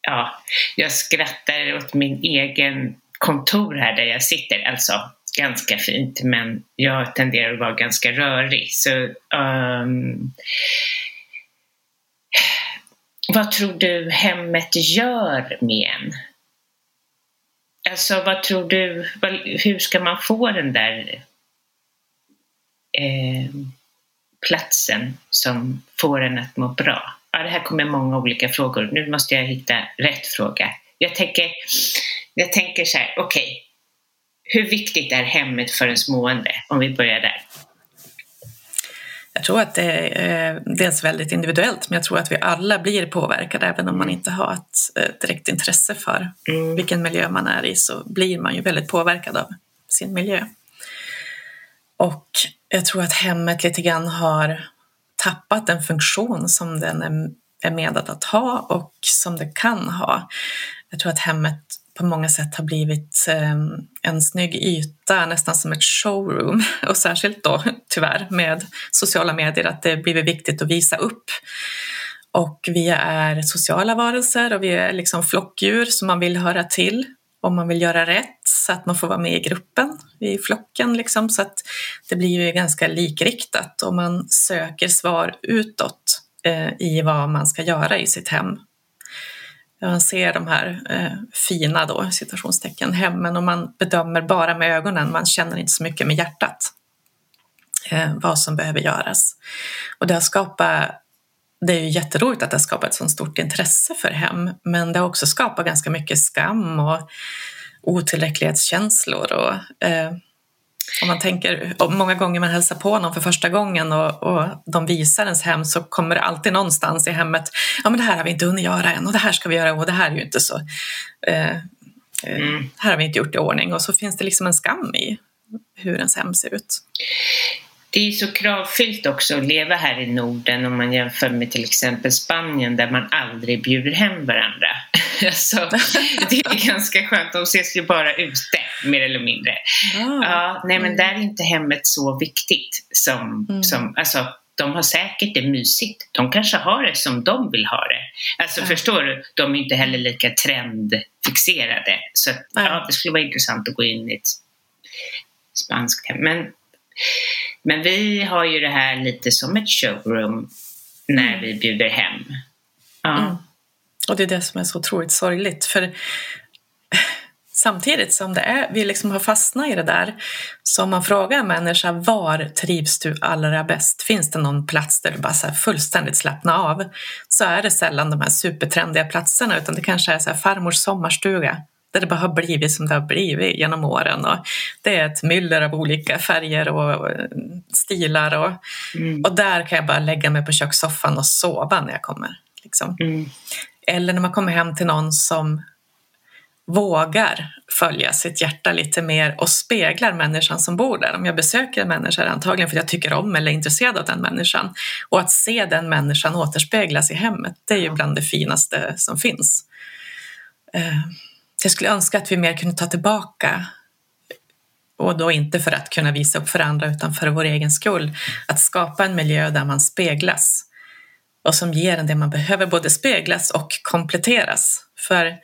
ja, jag skrattar åt min egen kontor här där jag sitter, alltså ganska fint men jag tenderar att vara ganska rörig. Så, um, vad tror du hemmet gör med en? Alltså vad tror du, hur ska man få den där eh, platsen som får en att må bra? Ja, det här kommer många olika frågor. Nu måste jag hitta rätt fråga. Jag tänker, jag tänker så här, okej. Okay. Hur viktigt är hemmet för ens mående? Om vi börjar där. Jag tror att det är dels väldigt individuellt, men jag tror att vi alla blir påverkade även om man inte har ett direkt intresse för mm. vilken miljö man är i så blir man ju väldigt påverkad av sin miljö. Och jag tror att hemmet lite grann har tappat den funktion som den är menad att ha och som det kan ha. Jag tror att hemmet på många sätt har blivit ehm, en snygg yta, nästan som ett showroom. Och särskilt då tyvärr med sociala medier att det blivit viktigt att visa upp. Och vi är sociala varelser och vi är liksom flockdjur som man vill höra till om man vill göra rätt så att man får vara med i gruppen, i flocken liksom. Så att det blir ju ganska likriktat och man söker svar utåt eh, i vad man ska göra i sitt hem man ser de här eh, fina då, citationstecken, hemmen och man bedömer bara med ögonen, man känner inte så mycket med hjärtat eh, vad som behöver göras. Och det har skapat det är ju jätteroligt att det har skapat ett så stort intresse för hem, men det har också skapat ganska mycket skam och otillräcklighetskänslor och eh, om man tänker, många gånger man hälsar på någon för första gången och, och de visar ens hem så kommer det alltid någonstans i hemmet, ja men det här har vi inte hunnit göra än och det här ska vi göra och det här är ju inte så, eh, eh, mm. här har vi inte gjort i ordning och så finns det liksom en skam i hur ens hem ser ut. Det är så kravfyllt också att leva här i Norden om man jämför med till exempel Spanien där man aldrig bjuder hem varandra. alltså, det är ganska skönt, de ses ju bara ute mer eller mindre. Ah, ja, nej men där är inte hemmet så viktigt som, mm. som alltså, de har säkert det mysigt. De kanske har det som de vill ha det. Alltså ja. förstår du, de är inte heller lika trendfixerade. Så ja, det skulle vara intressant att gå in i ett spanskt hem. Men men vi har ju det här lite som ett showroom när mm. vi bjuder hem. Ja. Mm. Och det är det som är så otroligt sorgligt. För samtidigt som det är, vi liksom har fastnat i det där, så om man frågar en människa var trivs du allra bäst? Finns det någon plats där du bara så fullständigt slappnar av? Så är det sällan de här supertrendiga platserna utan det kanske är så här farmors sommarstuga där det bara har blivit som det har blivit genom åren. Och det är ett myller av olika färger och stilar och, mm. och där kan jag bara lägga mig på kökssoffan och sova när jag kommer. Liksom. Mm. Eller när man kommer hem till någon som vågar följa sitt hjärta lite mer och speglar människan som bor där. Om jag besöker en människa antagligen för att jag tycker om eller är intresserad av den människan och att se den människan återspeglas i hemmet, det är ju bland det finaste som finns. Uh jag skulle önska att vi mer kunde ta tillbaka och då inte för att kunna visa upp för andra utan för vår egen skull. Att skapa en miljö där man speglas och som ger en det man behöver både speglas och kompletteras. För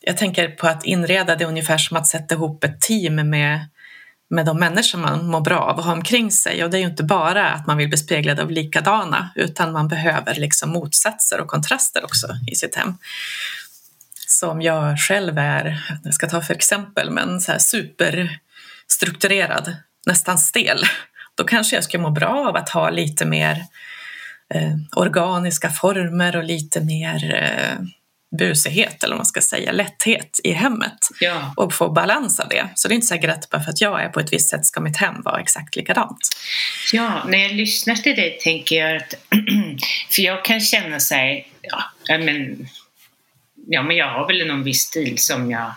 jag tänker på att inreda det ungefär som att sätta ihop ett team med, med de människor man mår bra av och har omkring sig. Och det är ju inte bara att man vill bli speglad av likadana utan man behöver liksom motsatser och kontraster också i sitt hem som jag själv är, jag ska ta för exempel, men så här superstrukturerad, nästan stel, då kanske jag skulle må bra av att ha lite mer eh, organiska former och lite mer eh, busighet eller vad man ska säga, lätthet i hemmet ja. och få balans av det. Så det är inte säkert att bara för att jag är på ett visst sätt ska mitt hem vara exakt likadant. Ja, när jag lyssnar till dig tänker jag att, för jag kan känna här, ja, men ja, men jag har väl någon viss stil som jag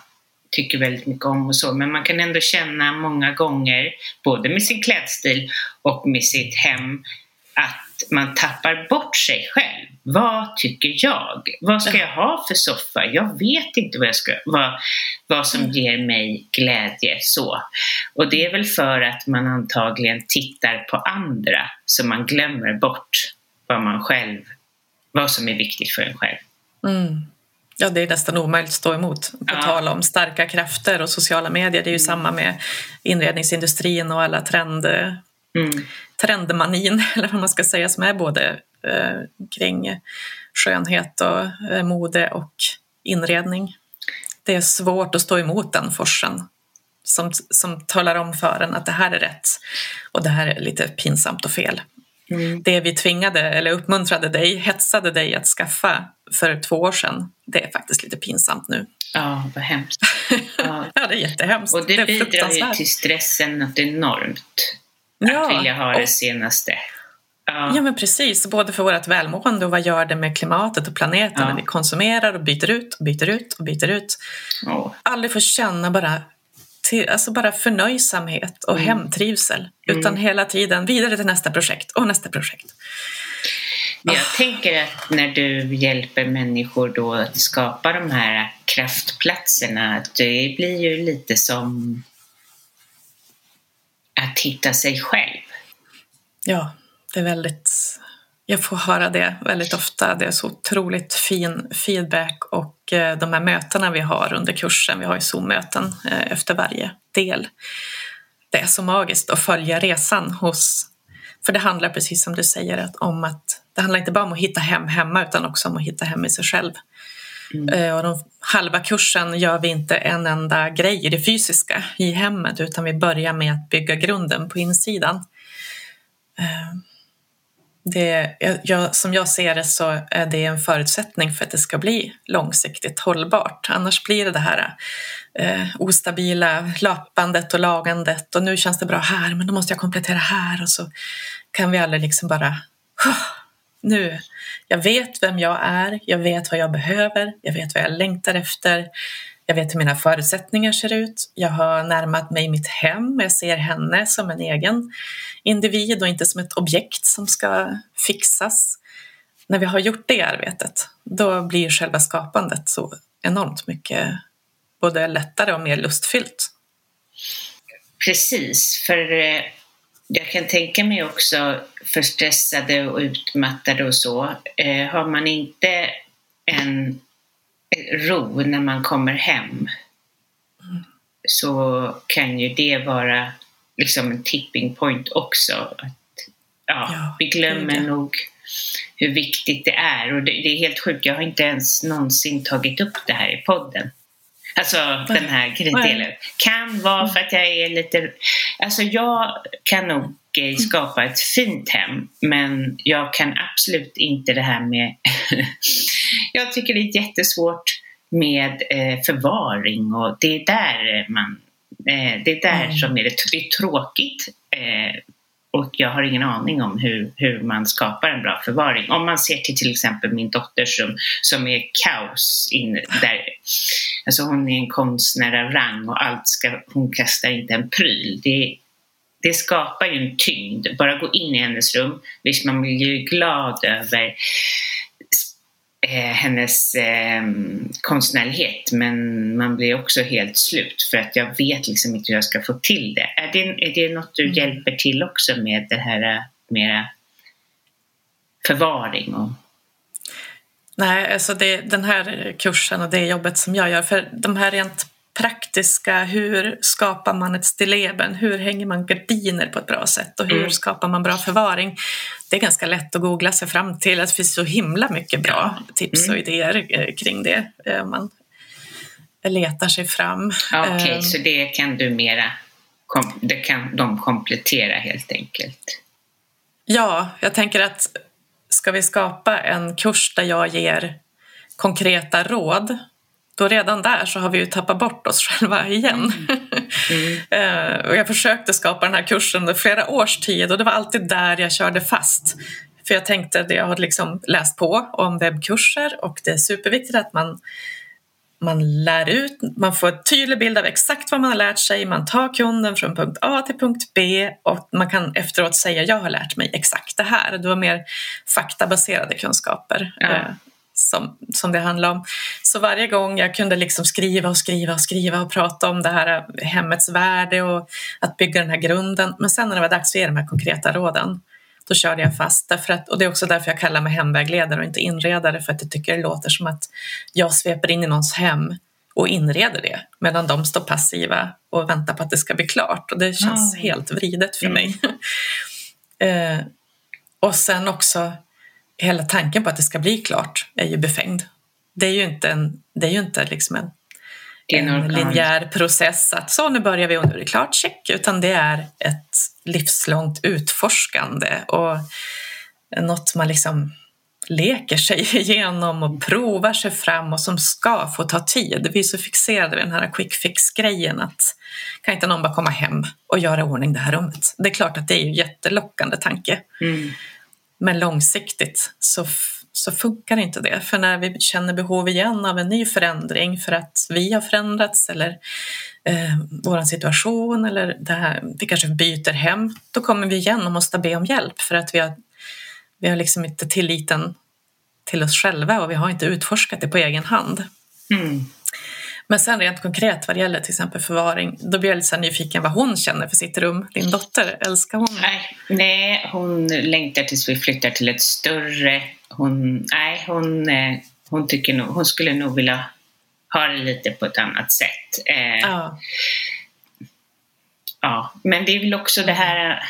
tycker väldigt mycket om och så, men man kan ändå känna många gånger, både med sin klädstil och med sitt hem, att man tappar bort sig själv. Vad tycker jag? Vad ska jag ha för soffa? Jag vet inte vad, jag ska, vad, vad som ger mig glädje. så. Och det är väl för att man antagligen tittar på andra så man glömmer bort vad man själv, vad som är viktigt för en själv. Mm. Ja, det är nästan omöjligt att stå emot. På ja. tal om starka krafter och sociala medier, det är ju mm. samma med inredningsindustrin och alla trend, mm. trendmanin, eller vad man ska säga, som är både eh, kring skönhet och eh, mode och inredning. Det är svårt att stå emot den forsen som, som talar om för en att det här är rätt och det här är lite pinsamt och fel. Mm. Det vi tvingade eller uppmuntrade dig, hetsade dig att skaffa för två år sedan, det är faktiskt lite pinsamt nu. Ja, vad hemskt. Ja, ja det är jättehemskt. Och det, det bidrar ju till stressen något enormt. Ja, att vilja ha det senaste. Ja. ja, men precis. Både för vårt välmående och vad gör det med klimatet och planeten ja. när vi konsumerar och byter ut och byter ut och byter ut. Oh. Aldrig få känna bara till, alltså bara förnöjsamhet och mm. hemtrivsel. Utan mm. hela tiden vidare till nästa projekt och nästa projekt. Jag oh. tänker att när du hjälper människor då att skapa de här kraftplatserna, det blir ju lite som att hitta sig själv. Ja, det är väldigt jag får höra det väldigt ofta. Det är så otroligt fin feedback och eh, de här mötena vi har under kursen, vi har ju Zoom-möten eh, efter varje del. Det är så magiskt att följa resan hos... För det handlar precis som du säger om att det handlar inte bara om att hitta hem hemma utan också om att hitta hem i sig själv. Mm. Eh, och de, halva kursen gör vi inte en enda grej i det fysiska i hemmet utan vi börjar med att bygga grunden på insidan det, jag, som jag ser det så är det en förutsättning för att det ska bli långsiktigt hållbart. Annars blir det det här eh, ostabila löpandet och lagandet och nu känns det bra här men då måste jag komplettera här och så kan vi aldrig liksom bara nu, jag vet vem jag är, jag vet vad jag behöver, jag vet vad jag längtar efter. Jag vet hur mina förutsättningar ser ut. Jag har närmat mig mitt hem. Jag ser henne som en egen individ och inte som ett objekt som ska fixas. När vi har gjort det arbetet, då blir själva skapandet så enormt mycket både lättare och mer lustfyllt. Precis, för eh, jag kan tänka mig också för stressade och utmattade och så, eh, har man inte en ro när man kommer hem så kan ju det vara liksom en tipping point också. Att, ja, ja vi glömmer nog hur viktigt det är och det, det, är helt sjukt, jag har inte ens någonsin tagit upp det här i podden. Alltså den här delen. Kan vara för att jag är lite... Alltså jag kan nog skapa ett fint hem men jag kan absolut inte det här med... jag tycker det är jättesvårt med eh, förvaring och det är där man... Eh, det är där mm. som är det, det är tråkigt och jag har ingen aning om hur, hur man skapar en bra förvaring. Om man ser till till exempel min dotter som, som är kaos. In, där, alltså hon är en konstnär av rang och allt ska, hon kastar inte en pryl. Det, det skapar ju en tyngd. Bara gå in i hennes rum. Visst, man blir ju glad över eh, hennes eh, konstnärlighet men man blir också helt slut för att jag vet liksom inte hur jag ska få till det. Är det, är det något du mm. hjälper till också med det här eh, mera förvaring? Och... Nej, alltså det, den här kursen och det jobbet som jag gör, för de här rent praktiska, hur skapar man ett stilleben? Hur hänger man gardiner på ett bra sätt och hur mm. skapar man bra förvaring? Det är ganska lätt att googla sig fram till. Det finns så himla mycket bra tips och mm. idéer eh, kring det eh, om man letar sig fram. Okej, okay, um, så det kan du mera, det kan de komplettera helt enkelt? Ja, jag tänker att ska vi skapa en kurs där jag ger konkreta råd då redan där så har vi ju tappat bort oss själva igen. Mm. Mm. och jag försökte skapa den här kursen under flera års tid och det var alltid där jag körde fast. För jag tänkte att jag har liksom läst på om webbkurser och det är superviktigt att man, man lär ut, man får en tydlig bild av exakt vad man har lärt sig, man tar kunden från punkt A till punkt B och man kan efteråt säga jag har lärt mig exakt det här. Det var mer faktabaserade kunskaper. Ja. Som, som det handlar om. Så varje gång jag kunde liksom skriva och skriva och skriva och prata om det här hemmets värde och att bygga den här grunden. Men sen när det var dags att ge de här konkreta råden, då körde jag fast. Därför att, och det är också därför jag kallar mig hemvägledare och inte inredare, för att jag tycker det låter som att jag sveper in i någons hem och inreder det medan de står passiva och väntar på att det ska bli klart. Och det känns mm. helt vridet för mig. Mm. eh, och sen också hela tanken på att det ska bli klart är ju befängd. Det är ju inte en, det är ju inte liksom en, en linjär process att så nu börjar vi och nu är det klart, check, utan det är ett livslångt utforskande och något man liksom leker sig igenom och provar sig fram och som ska få ta tid. Vi är så fixerade vid den här quick fix-grejen att kan inte någon bara komma hem och göra ordning det här rummet? Det är klart att det är ju jättelockande tanke. Mm. Men långsiktigt så, så funkar inte det. För när vi känner behov igen av en ny förändring för att vi har förändrats eller eh, vår situation eller det här, vi kanske byter hem, då kommer vi igen och måste be om hjälp för att vi har, vi har liksom inte tilliten till oss själva och vi har inte utforskat det på egen hand. Mm. Men sen rent konkret vad det gäller till exempel förvaring, då blir jag lite så nyfiken vad hon känner för sitt rum. Din dotter, älskar hon Nej, nej hon längtar tills vi flyttar till ett större. Hon, nej, hon, eh, hon, tycker nog, hon skulle nog vilja ha det lite på ett annat sätt. Eh, ja. ja, men det är väl också det här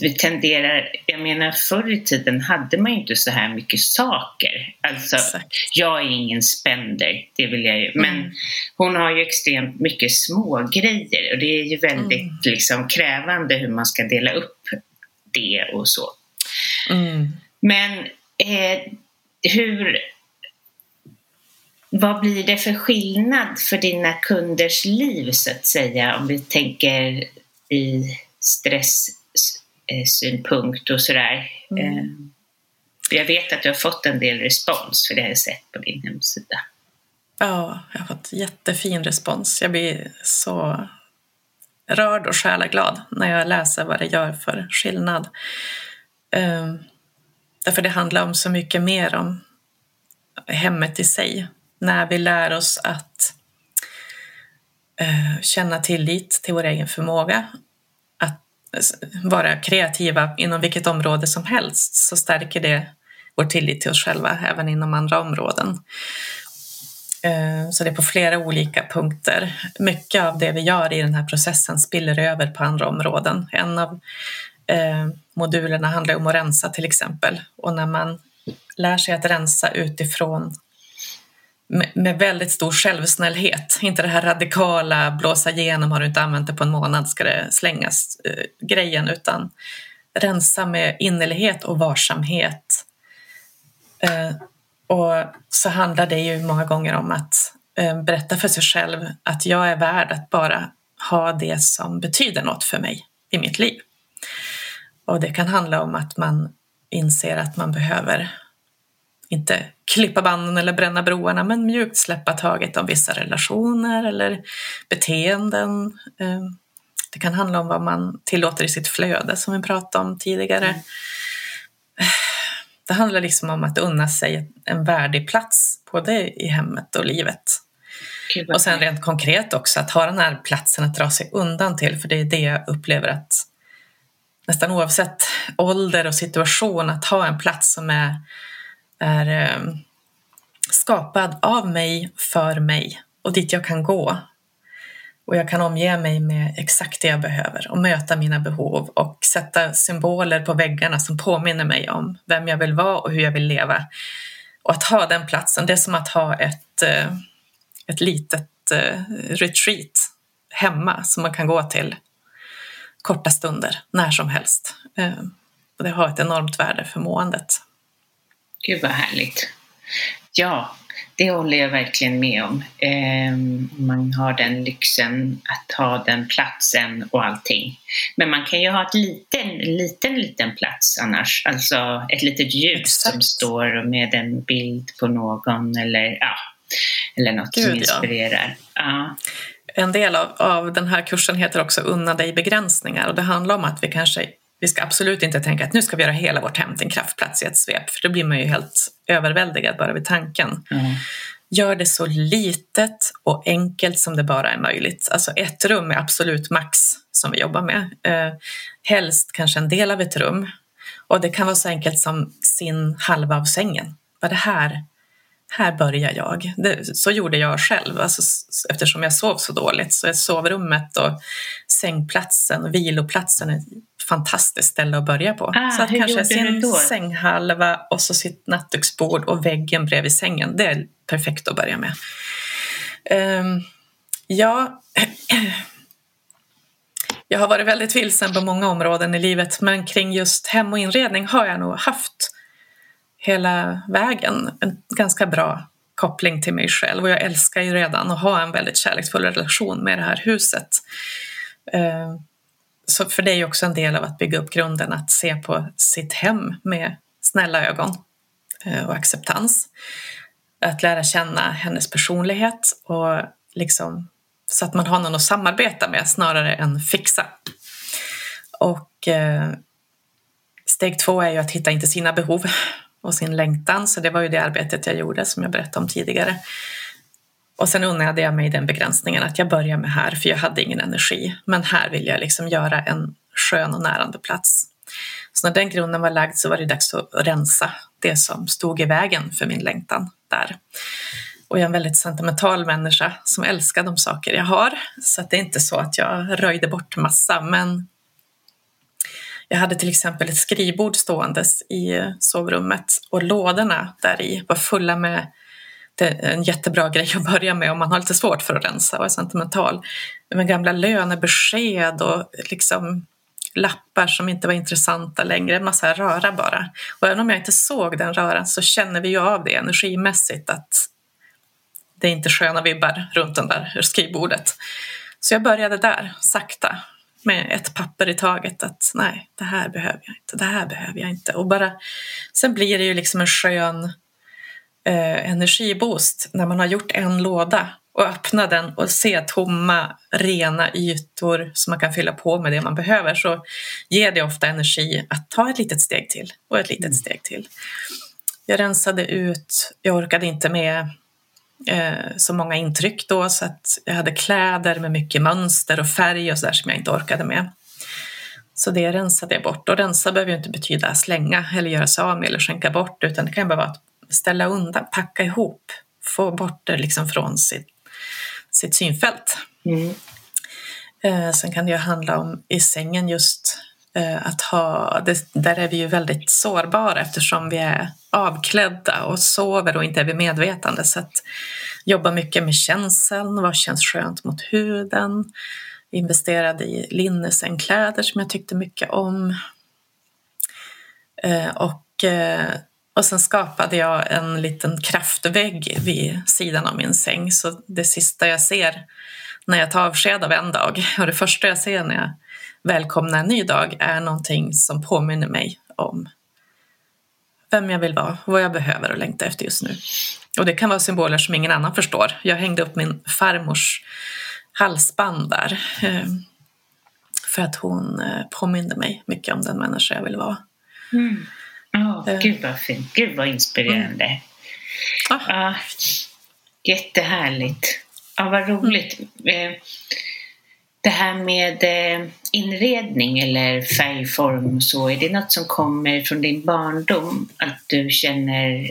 vi tenderar, jag menar förr i tiden hade man ju inte så här mycket saker. Alltså, jag är ingen spender, det vill jag ju. Men mm. hon har ju extremt mycket små grejer och det är ju väldigt mm. liksom, krävande hur man ska dela upp det och så. Mm. Men eh, hur vad blir det för skillnad för dina kunders liv så att säga om vi tänker i stress synpunkt och sådär. Mm. Eh, jag vet att du har fått en del respons för det har jag sett på din hemsida. Ja, jag har fått jättefin respons. Jag blir så rörd och själaglad när jag läser vad det gör för skillnad. Um, därför det handlar om så mycket mer om hemmet i sig. När vi lär oss att uh, känna tillit till vår egen förmåga, vara kreativa inom vilket område som helst, så stärker det vår tillit till oss själva även inom andra områden. Eh, så det är på flera olika punkter. Mycket av det vi gör i den här processen spiller över på andra områden. En av eh, modulerna handlar om att rensa till exempel. Och när man lär sig att rensa utifrån med väldigt stor självsnällhet. Inte det här radikala, blåsa igenom, har du inte använt det på en månad ska det slängas eh, grejen, utan rensa med innerlighet och varsamhet. Eh, och så handlar det ju många gånger om att eh, berätta för sig själv att jag är värd att bara ha det som betyder något för mig i mitt liv. Och det kan handla om att man inser att man behöver inte klippa banden eller bränna broarna, men mjukt släppa taget om vissa relationer eller beteenden. Eh, det kan handla om vad man tillåter i sitt flöde som vi pratade om tidigare. Mm. Det handlar liksom om att unna sig en värdig plats både i hemmet och livet. Och sen rent konkret också att ha den här platsen att dra sig undan till, för det är det jag upplever att nästan oavsett ålder och situation, att ha en plats som är, är eh, skapad av mig, för mig och dit jag kan gå och jag kan omge mig med exakt det jag behöver och möta mina behov och sätta symboler på väggarna som påminner mig om vem jag vill vara och hur jag vill leva. Och att ha den platsen, det är som att ha ett, eh, ett litet eh, retreat hemma som man kan gå till korta stunder, när som helst. Och det har ett enormt värde för måendet. Gud vad härligt. Ja, det håller jag verkligen med om. Eh, man har den lyxen att ha den platsen och allting. Men man kan ju ha ett liten, liten, liten plats annars. Alltså ett litet ljus Exakt. som står med en bild på någon eller, ja, eller något Gud, som inspirerar. Ja. ja. En del av, av den här kursen heter också Unna dig begränsningar och det handlar om att vi kanske vi ska absolut inte tänka att nu ska vi göra hela vårt hem till en kraftplats i ett svep, för då blir man ju helt överväldigad bara vid tanken. Mm. Gör det så litet och enkelt som det bara är möjligt. Alltså ett rum är absolut max som vi jobbar med. Eh, helst kanske en del av ett rum. Och det kan vara så enkelt som sin halva av sängen. Vad det här här börjar jag. Det, så gjorde jag själv, alltså, eftersom jag sov så dåligt. Så är sovrummet och sängplatsen och viloplatsen ett fantastiskt ställe att börja på. Ah, så att kanske sin sänghalva och så sitt nattduksbord och väggen bredvid sängen, det är perfekt att börja med. Um, ja, jag har varit väldigt vilsen på många områden i livet men kring just hem och inredning har jag nog haft hela vägen en ganska bra koppling till mig själv och jag älskar ju redan att ha en väldigt kärleksfull relation med det här huset. Eh, så för det är ju också en del av att bygga upp grunden, att se på sitt hem med snälla ögon eh, och acceptans. Att lära känna hennes personlighet och liksom så att man har någon att samarbeta med snarare än fixa. Och eh, steg två är ju att hitta inte sina behov och sin längtan. Så det var ju det arbetet jag gjorde som jag berättade om tidigare. Och sen unnade jag mig den begränsningen att jag börjar med här för jag hade ingen energi. Men här vill jag liksom göra en skön och närande plats. Så när den grunden var lagd så var det dags att rensa det som stod i vägen för min längtan där. Och jag är en väldigt sentimental människa som älskar de saker jag har. Så det är inte så att jag röjde bort massa, men jag hade till exempel ett skrivbord ståendes i sovrummet och lådorna där i var fulla med det är en jättebra grej att börja med om man har lite svårt för att rensa och är sentimental. Med gamla lönebesked och liksom lappar som inte var intressanta längre, en massa röra bara. Och även om jag inte såg den röran så känner vi ju av det energimässigt att det är inte sköna vibbar runt det där skrivbordet. Så jag började där, sakta med ett papper i taget att nej, det här behöver jag inte, det här behöver jag inte. Och bara, sen blir det ju liksom en skön eh, energiboost när man har gjort en låda och öppna den och se tomma, rena ytor som man kan fylla på med det man behöver så ger det ofta energi att ta ett litet steg till och ett litet steg till. Jag rensade ut, jag orkade inte med eh, så många intryck då så att jag hade kläder med mycket mönster och färg och sådär som jag inte orkade med. Så det rensade jag bort och rensa behöver ju inte betyda slänga eller göra sig av med eller skänka bort utan det kan bara vara att ställa undan, packa ihop, få bort det liksom från sitt, sitt synfält. Mm. Eh, sen kan det ju handla om i sängen just Eh, att ha, det, där är vi ju väldigt sårbara eftersom vi är avklädda och sover och inte är vid medvetande. Så att jobba mycket med känseln, vad känns skönt mot huden? Investerade i linnesängkläder som jag tyckte mycket om. Eh, och, eh, och sen skapade jag en liten kraftvägg vid sidan av min säng. Så det sista jag ser när jag tar avsked av en dag och det första jag ser när jag välkomnar en ny dag är någonting som påminner mig om vem jag vill vara, vad jag behöver och längtar efter just nu. Och det kan vara symboler som ingen annan förstår. Jag hängde upp min farmors halsband där eh, för att hon eh, påminde mig mycket om den människa jag vill vara. Mm. Oh, Gud vad fint, gud vad inspirerande. Mm. Ah. Ah, jättehärligt. Ja, vad roligt. Mm. Det här med inredning eller färgform och så, är det något som kommer från din barndom? Att du känner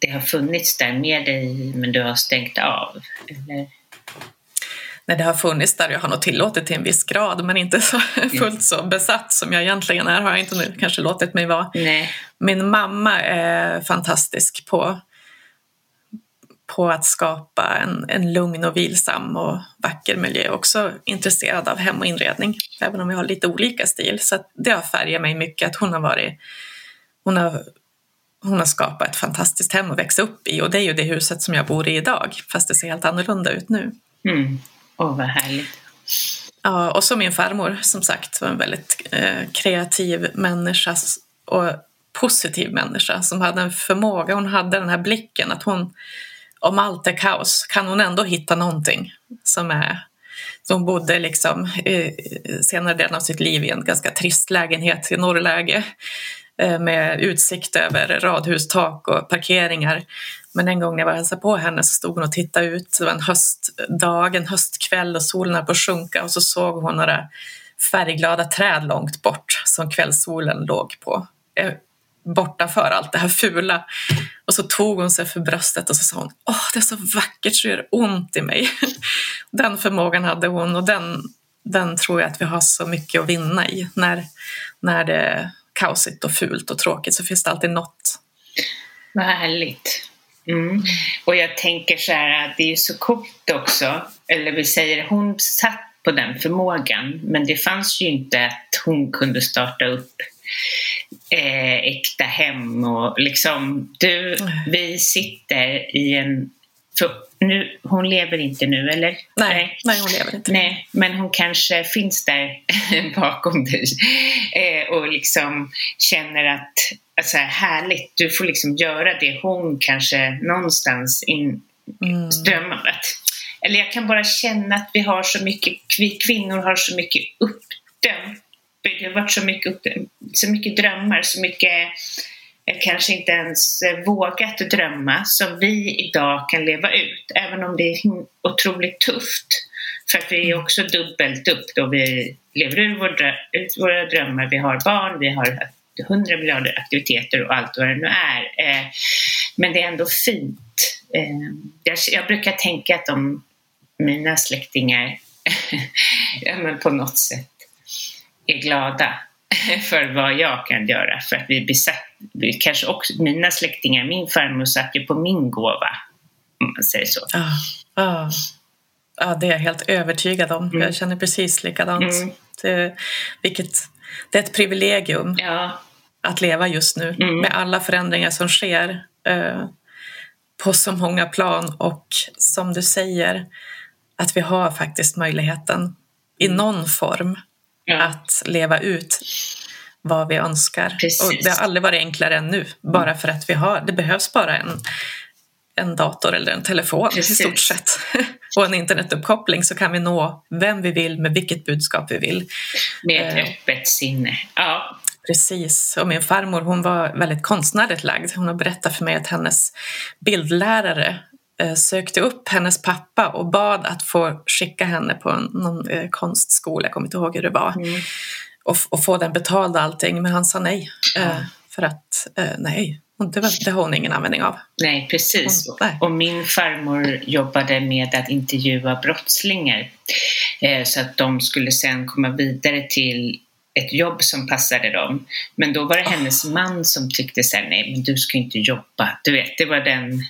det har funnits där med dig men du har stängt av? Eller? Nej, det har funnits där. Jag har nog tillåtit till en viss grad men inte så fullt så besatt som jag egentligen är har jag inte nu kanske låtit mig vara. Nej. Min mamma är fantastisk på på att skapa en, en lugn och vilsam och vacker miljö. Också intresserad av hem och inredning, även om vi har lite olika stil. Så det har färgat mig mycket att hon har varit hon har, hon har skapat ett fantastiskt hem att växa upp i och det är ju det huset som jag bor i idag, fast det ser helt annorlunda ut nu. Mm. Åh, vad härligt. Ja, och så min farmor som sagt var en väldigt eh, kreativ människa och positiv människa som hade en förmåga, hon hade den här blicken att hon om allt är kaos kan hon ändå hitta någonting som är hon bodde liksom eh, senare delen av sitt liv i en ganska trist lägenhet i norrläge eh, med utsikt över radhustak och parkeringar. Men en gång när jag var och hälsade på henne så stod hon och tittade ut. Det var en höstdag, en höstkväll och solen höll på att sjunka och så såg hon några färgglada träd långt bort som kvällssolen låg på. Eh, borta bortanför allt det här fula. Och så tog hon sig för bröstet och så sa hon Åh, det är så vackert så det gör ont i mig. Den förmågan hade hon och den, den tror jag att vi har så mycket att vinna i. När, när det är kaosigt och fult och tråkigt så finns det alltid något. Vad härligt. Mm. Och jag tänker så här, det är ju så coolt också, eller vi säger hon satt på den förmågan, men det fanns ju inte att hon kunde starta upp eh, äkta hem och liksom du, vi sitter i en för nu, hon lever inte nu, eller? Nej, nej, hon lever inte. Nej, men hon kanske finns där bakom dig eh, och liksom känner att alltså, härligt, du får liksom göra det hon kanske någonstans in, mm. drömmer att eller jag kan bara känna att vi har så mycket, vi kvinnor har så mycket uppdämt det har varit så mycket, så mycket drömmar, så mycket eh, kanske inte ens eh, vågat drömma som vi idag kan leva ut, även om det är otroligt tufft. För att vi är mm. också dubbelt upp då vi lever ur våra drömmar, vi har barn, vi har hundra miljarder aktiviteter och allt vad det nu är. Eh, men det är ändå fint. Jag brukar tänka att de, mina släktingar, på något sätt är glada för vad jag kan göra för att vi besatt, kanske också, mina släktingar, min farmor satt ju på min gåva om man säger så. Ja, ja. ja det är jag helt övertygad om. Mm. Jag känner precis likadant. Mm. Det, vilket, det är ett privilegium ja. att leva just nu mm. med alla förändringar som sker eh, på så många plan och som du säger att vi har faktiskt möjligheten i mm. någon form ja. att leva ut vad vi önskar. Precis. Och det har aldrig varit enklare än nu, bara för att vi har, det behövs bara en, en dator eller en telefon Precis. i stort sett. och en internetuppkoppling så kan vi nå vem vi vill med vilket budskap vi vill. Med ett Eh. öppet sinne. Ja, Precis, och min farmor hon var väldigt konstnärligt lagd. Hon har berättat för mig att hennes bildlärare sökte upp hennes pappa och bad att få skicka henne på någon eh, konstskola, jag kommer inte ihåg hur det var, Mm. och, och få den betald och allting, men han sa nej. Eh, för att, eh, nej, det, var, det har hon ingen användning av. nej precis. Mm, nej. Och min farmor jobbade med att intervjua brottslingar. Eh, så att de skulle sen komma vidare till ett jobb som passade dem. Men då var det hennes man som tyckte så här, nej men du ska inte jobba. Du vet, det var den...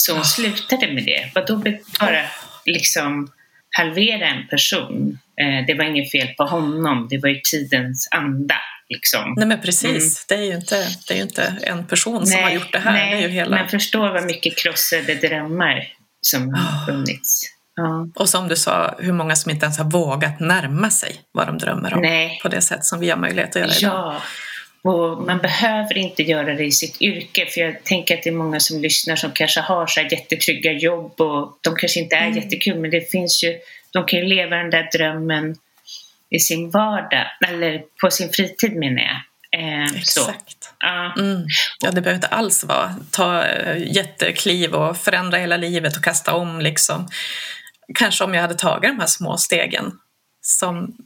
Så hon slutade med det. Vadå bara liksom halvera en person? Eh, det var inget fel på honom, det var ju tidens anda. Liksom. Nej men precis, det, är ju inte, det är ju inte en person som har gjort det här. nej, det är ju hela... Man förstår vad mycket krossade drömmar som har funnits. Ja. Och som du sa, hur många som inte ens har vågat närma sig vad de drömmer om Nej. på det sätt som vi har möjlighet att göra idag. Och man behöver inte göra det i sitt yrke för jag tänker att det är många som lyssnar som kanske har så här jättetrygga jobb och de kanske inte är Mm. jättekul men det finns ju, de kan ju leva den där drömmen i sin vardag eller på sin fritid menar jag. Eh. Exakt. Ja. Mm. Ja, det behöver inte alls vara ta eh, jättekliv och förändra hela livet och kasta om. Liksom. Kanske om jag hade tagit de här små stegen som,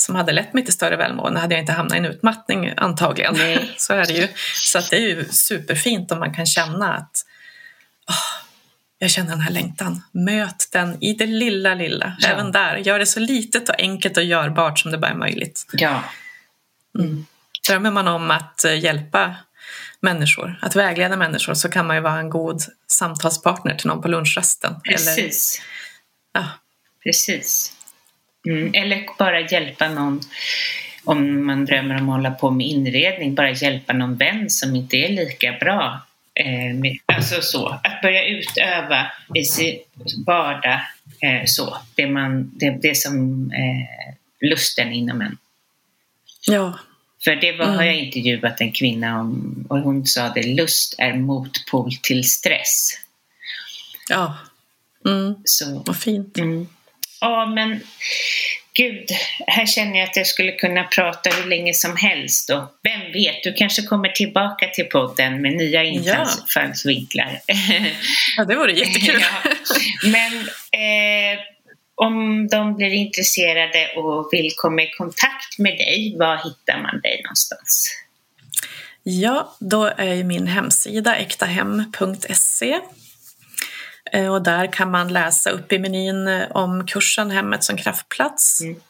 som hade lett mig till större välmående hade jag inte hamnat i en utmattning antagligen. Nej. Så är det ju. Så att det är ju superfint om man kan känna att åh, jag känner den här längtan. Möt den i det lilla, lilla. Ja. Även där. Gör det så litet och enkelt och görbart som det bara är möjligt. ja. Drömmer man om att eh, hjälpa människor, att vägleda människor så kan man ju vara en god samtalspartner till någon på lunchrasten. Eller, Precis. ja, Precis. Mm. Eller bara hjälpa någon, om man drömmer om att hålla på med inredning, bara hjälpa någon vän som inte är lika bra. Eh, med, alltså så, att börja utöva i sin vardag eh, så, det, man, det, det som eh, lusten inom en. ja, För det var, har jag intervjuat en kvinna om och hon sa det, lust är motpol till stress. ja. Mm, Så vad fint. Mm. Ja, men gud, här känner jag att jag skulle kunna prata hur länge som helst. Och vem vet, du kanske kommer tillbaka till podden med nya infallsvinklar. Ja, det vore jättekul. ja. Men eh, om de blir intresserade och vill komma i kontakt med dig, var hittar man dig någonstans? Ja, då är min hemsida ektahem.se Eh, och där kan man läsa upp i menyn eh, om kursen Hemmet som kraftplats. Mm.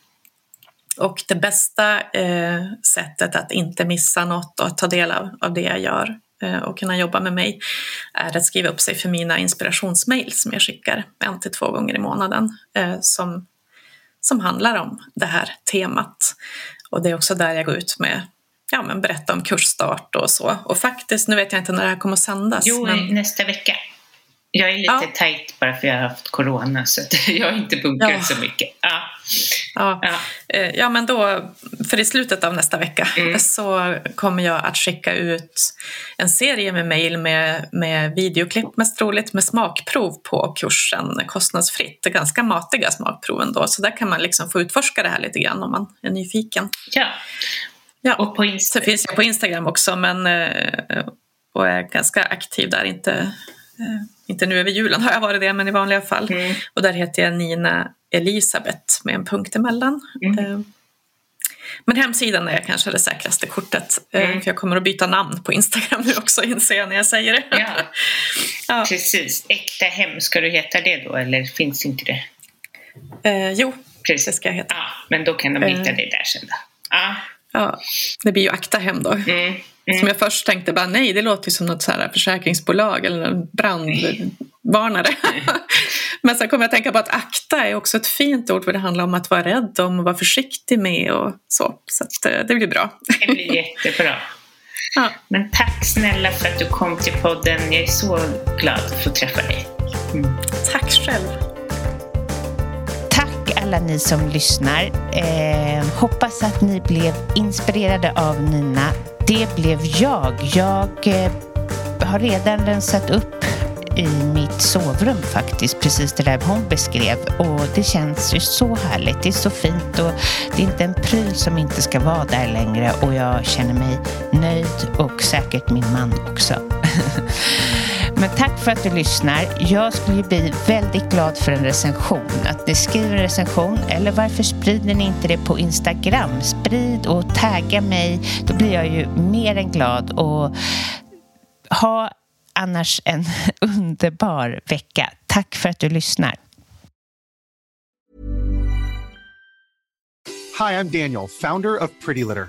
Och det bästa eh, sättet att inte missa något och att ta del av, av det jag gör eh, och kunna jobba med mig är att skriva upp sig för mina inspirationsmail som jag skickar en till två gånger i månaden eh, som, som handlar om det här temat. Och det är också där jag går ut med ja, men berätta om kursstart och så. Och faktiskt, nu vet jag inte när det här kommer att sändas. Jo, men... nästa vecka. Jag är lite Ja. tajt bara för jag har haft corona så jag har inte bunkrat Ja. så mycket. Ja. Ja, Ja. eh, ja, men då, för i slutet av nästa vecka Mm. så kommer jag att skicka ut en serie med mejl med, med videoklipp mest troligt med smakprov på kursen kostnadsfritt. Ganska matiga smakprov ändå, så där kan man liksom få utforska det här lite grann om man är nyfiken. ja. Ja. Och på Så Insta- finns jag på Instagram också men, eh, och är ganska aktiv där. Inte, eh, inte nu över julen har jag varit det, men i vanliga fall. Mm. Och där heter jag Nina Elisabeth med en punkt emellan. Mm. Eh, Men hemsidan är kanske det säkraste kortet. eh, Mm. För jag kommer att byta namn på Instagram nu också inser jag när jag säger det. Ja. ja. Precis. Äkta hem, ska du heta det då eller finns inte det? Eh, jo, Precis. det ska jag heta. Ja, men då kan de hitta Eh. dig där sen då. Ja. Ja, det blir ju Akta hem då. Mm. Som jag först tänkte, bara, nej det låter ju som något så här försäkringsbolag eller en brandvarnare. Men sen kom jag att tänka på att akta är också ett fint ord för det handlar om att vara rädd om och vara försiktig med och så. Så att, eh, det blir bra. Det blir jättebra. Ja. Men tack snälla för att du kom till podden. Jag är så glad att få träffa dig. Tack själv. Alla ni som lyssnar. Eh, hoppas att ni blev inspirerade av Nina. Det blev jag. Jag eh, har redan rensat upp i mitt sovrum faktiskt, precis det där hon beskrev. Och det känns ju så härligt, det är så fint och det är inte en pryl som inte ska vara där längre och jag känner mig nöjd och säkert min man också. Men tack för att du lyssnar. Jag skulle bli väldigt glad för en recension. Att ni skriver en recension eller varför sprider ni inte det på Instagram? Sprid och tagga mig. Då blir jag ju mer än glad. Och ha annars en underbar vecka. Tack för att du lyssnar. Hi, I'm Daniel, founder of Pretty Litter.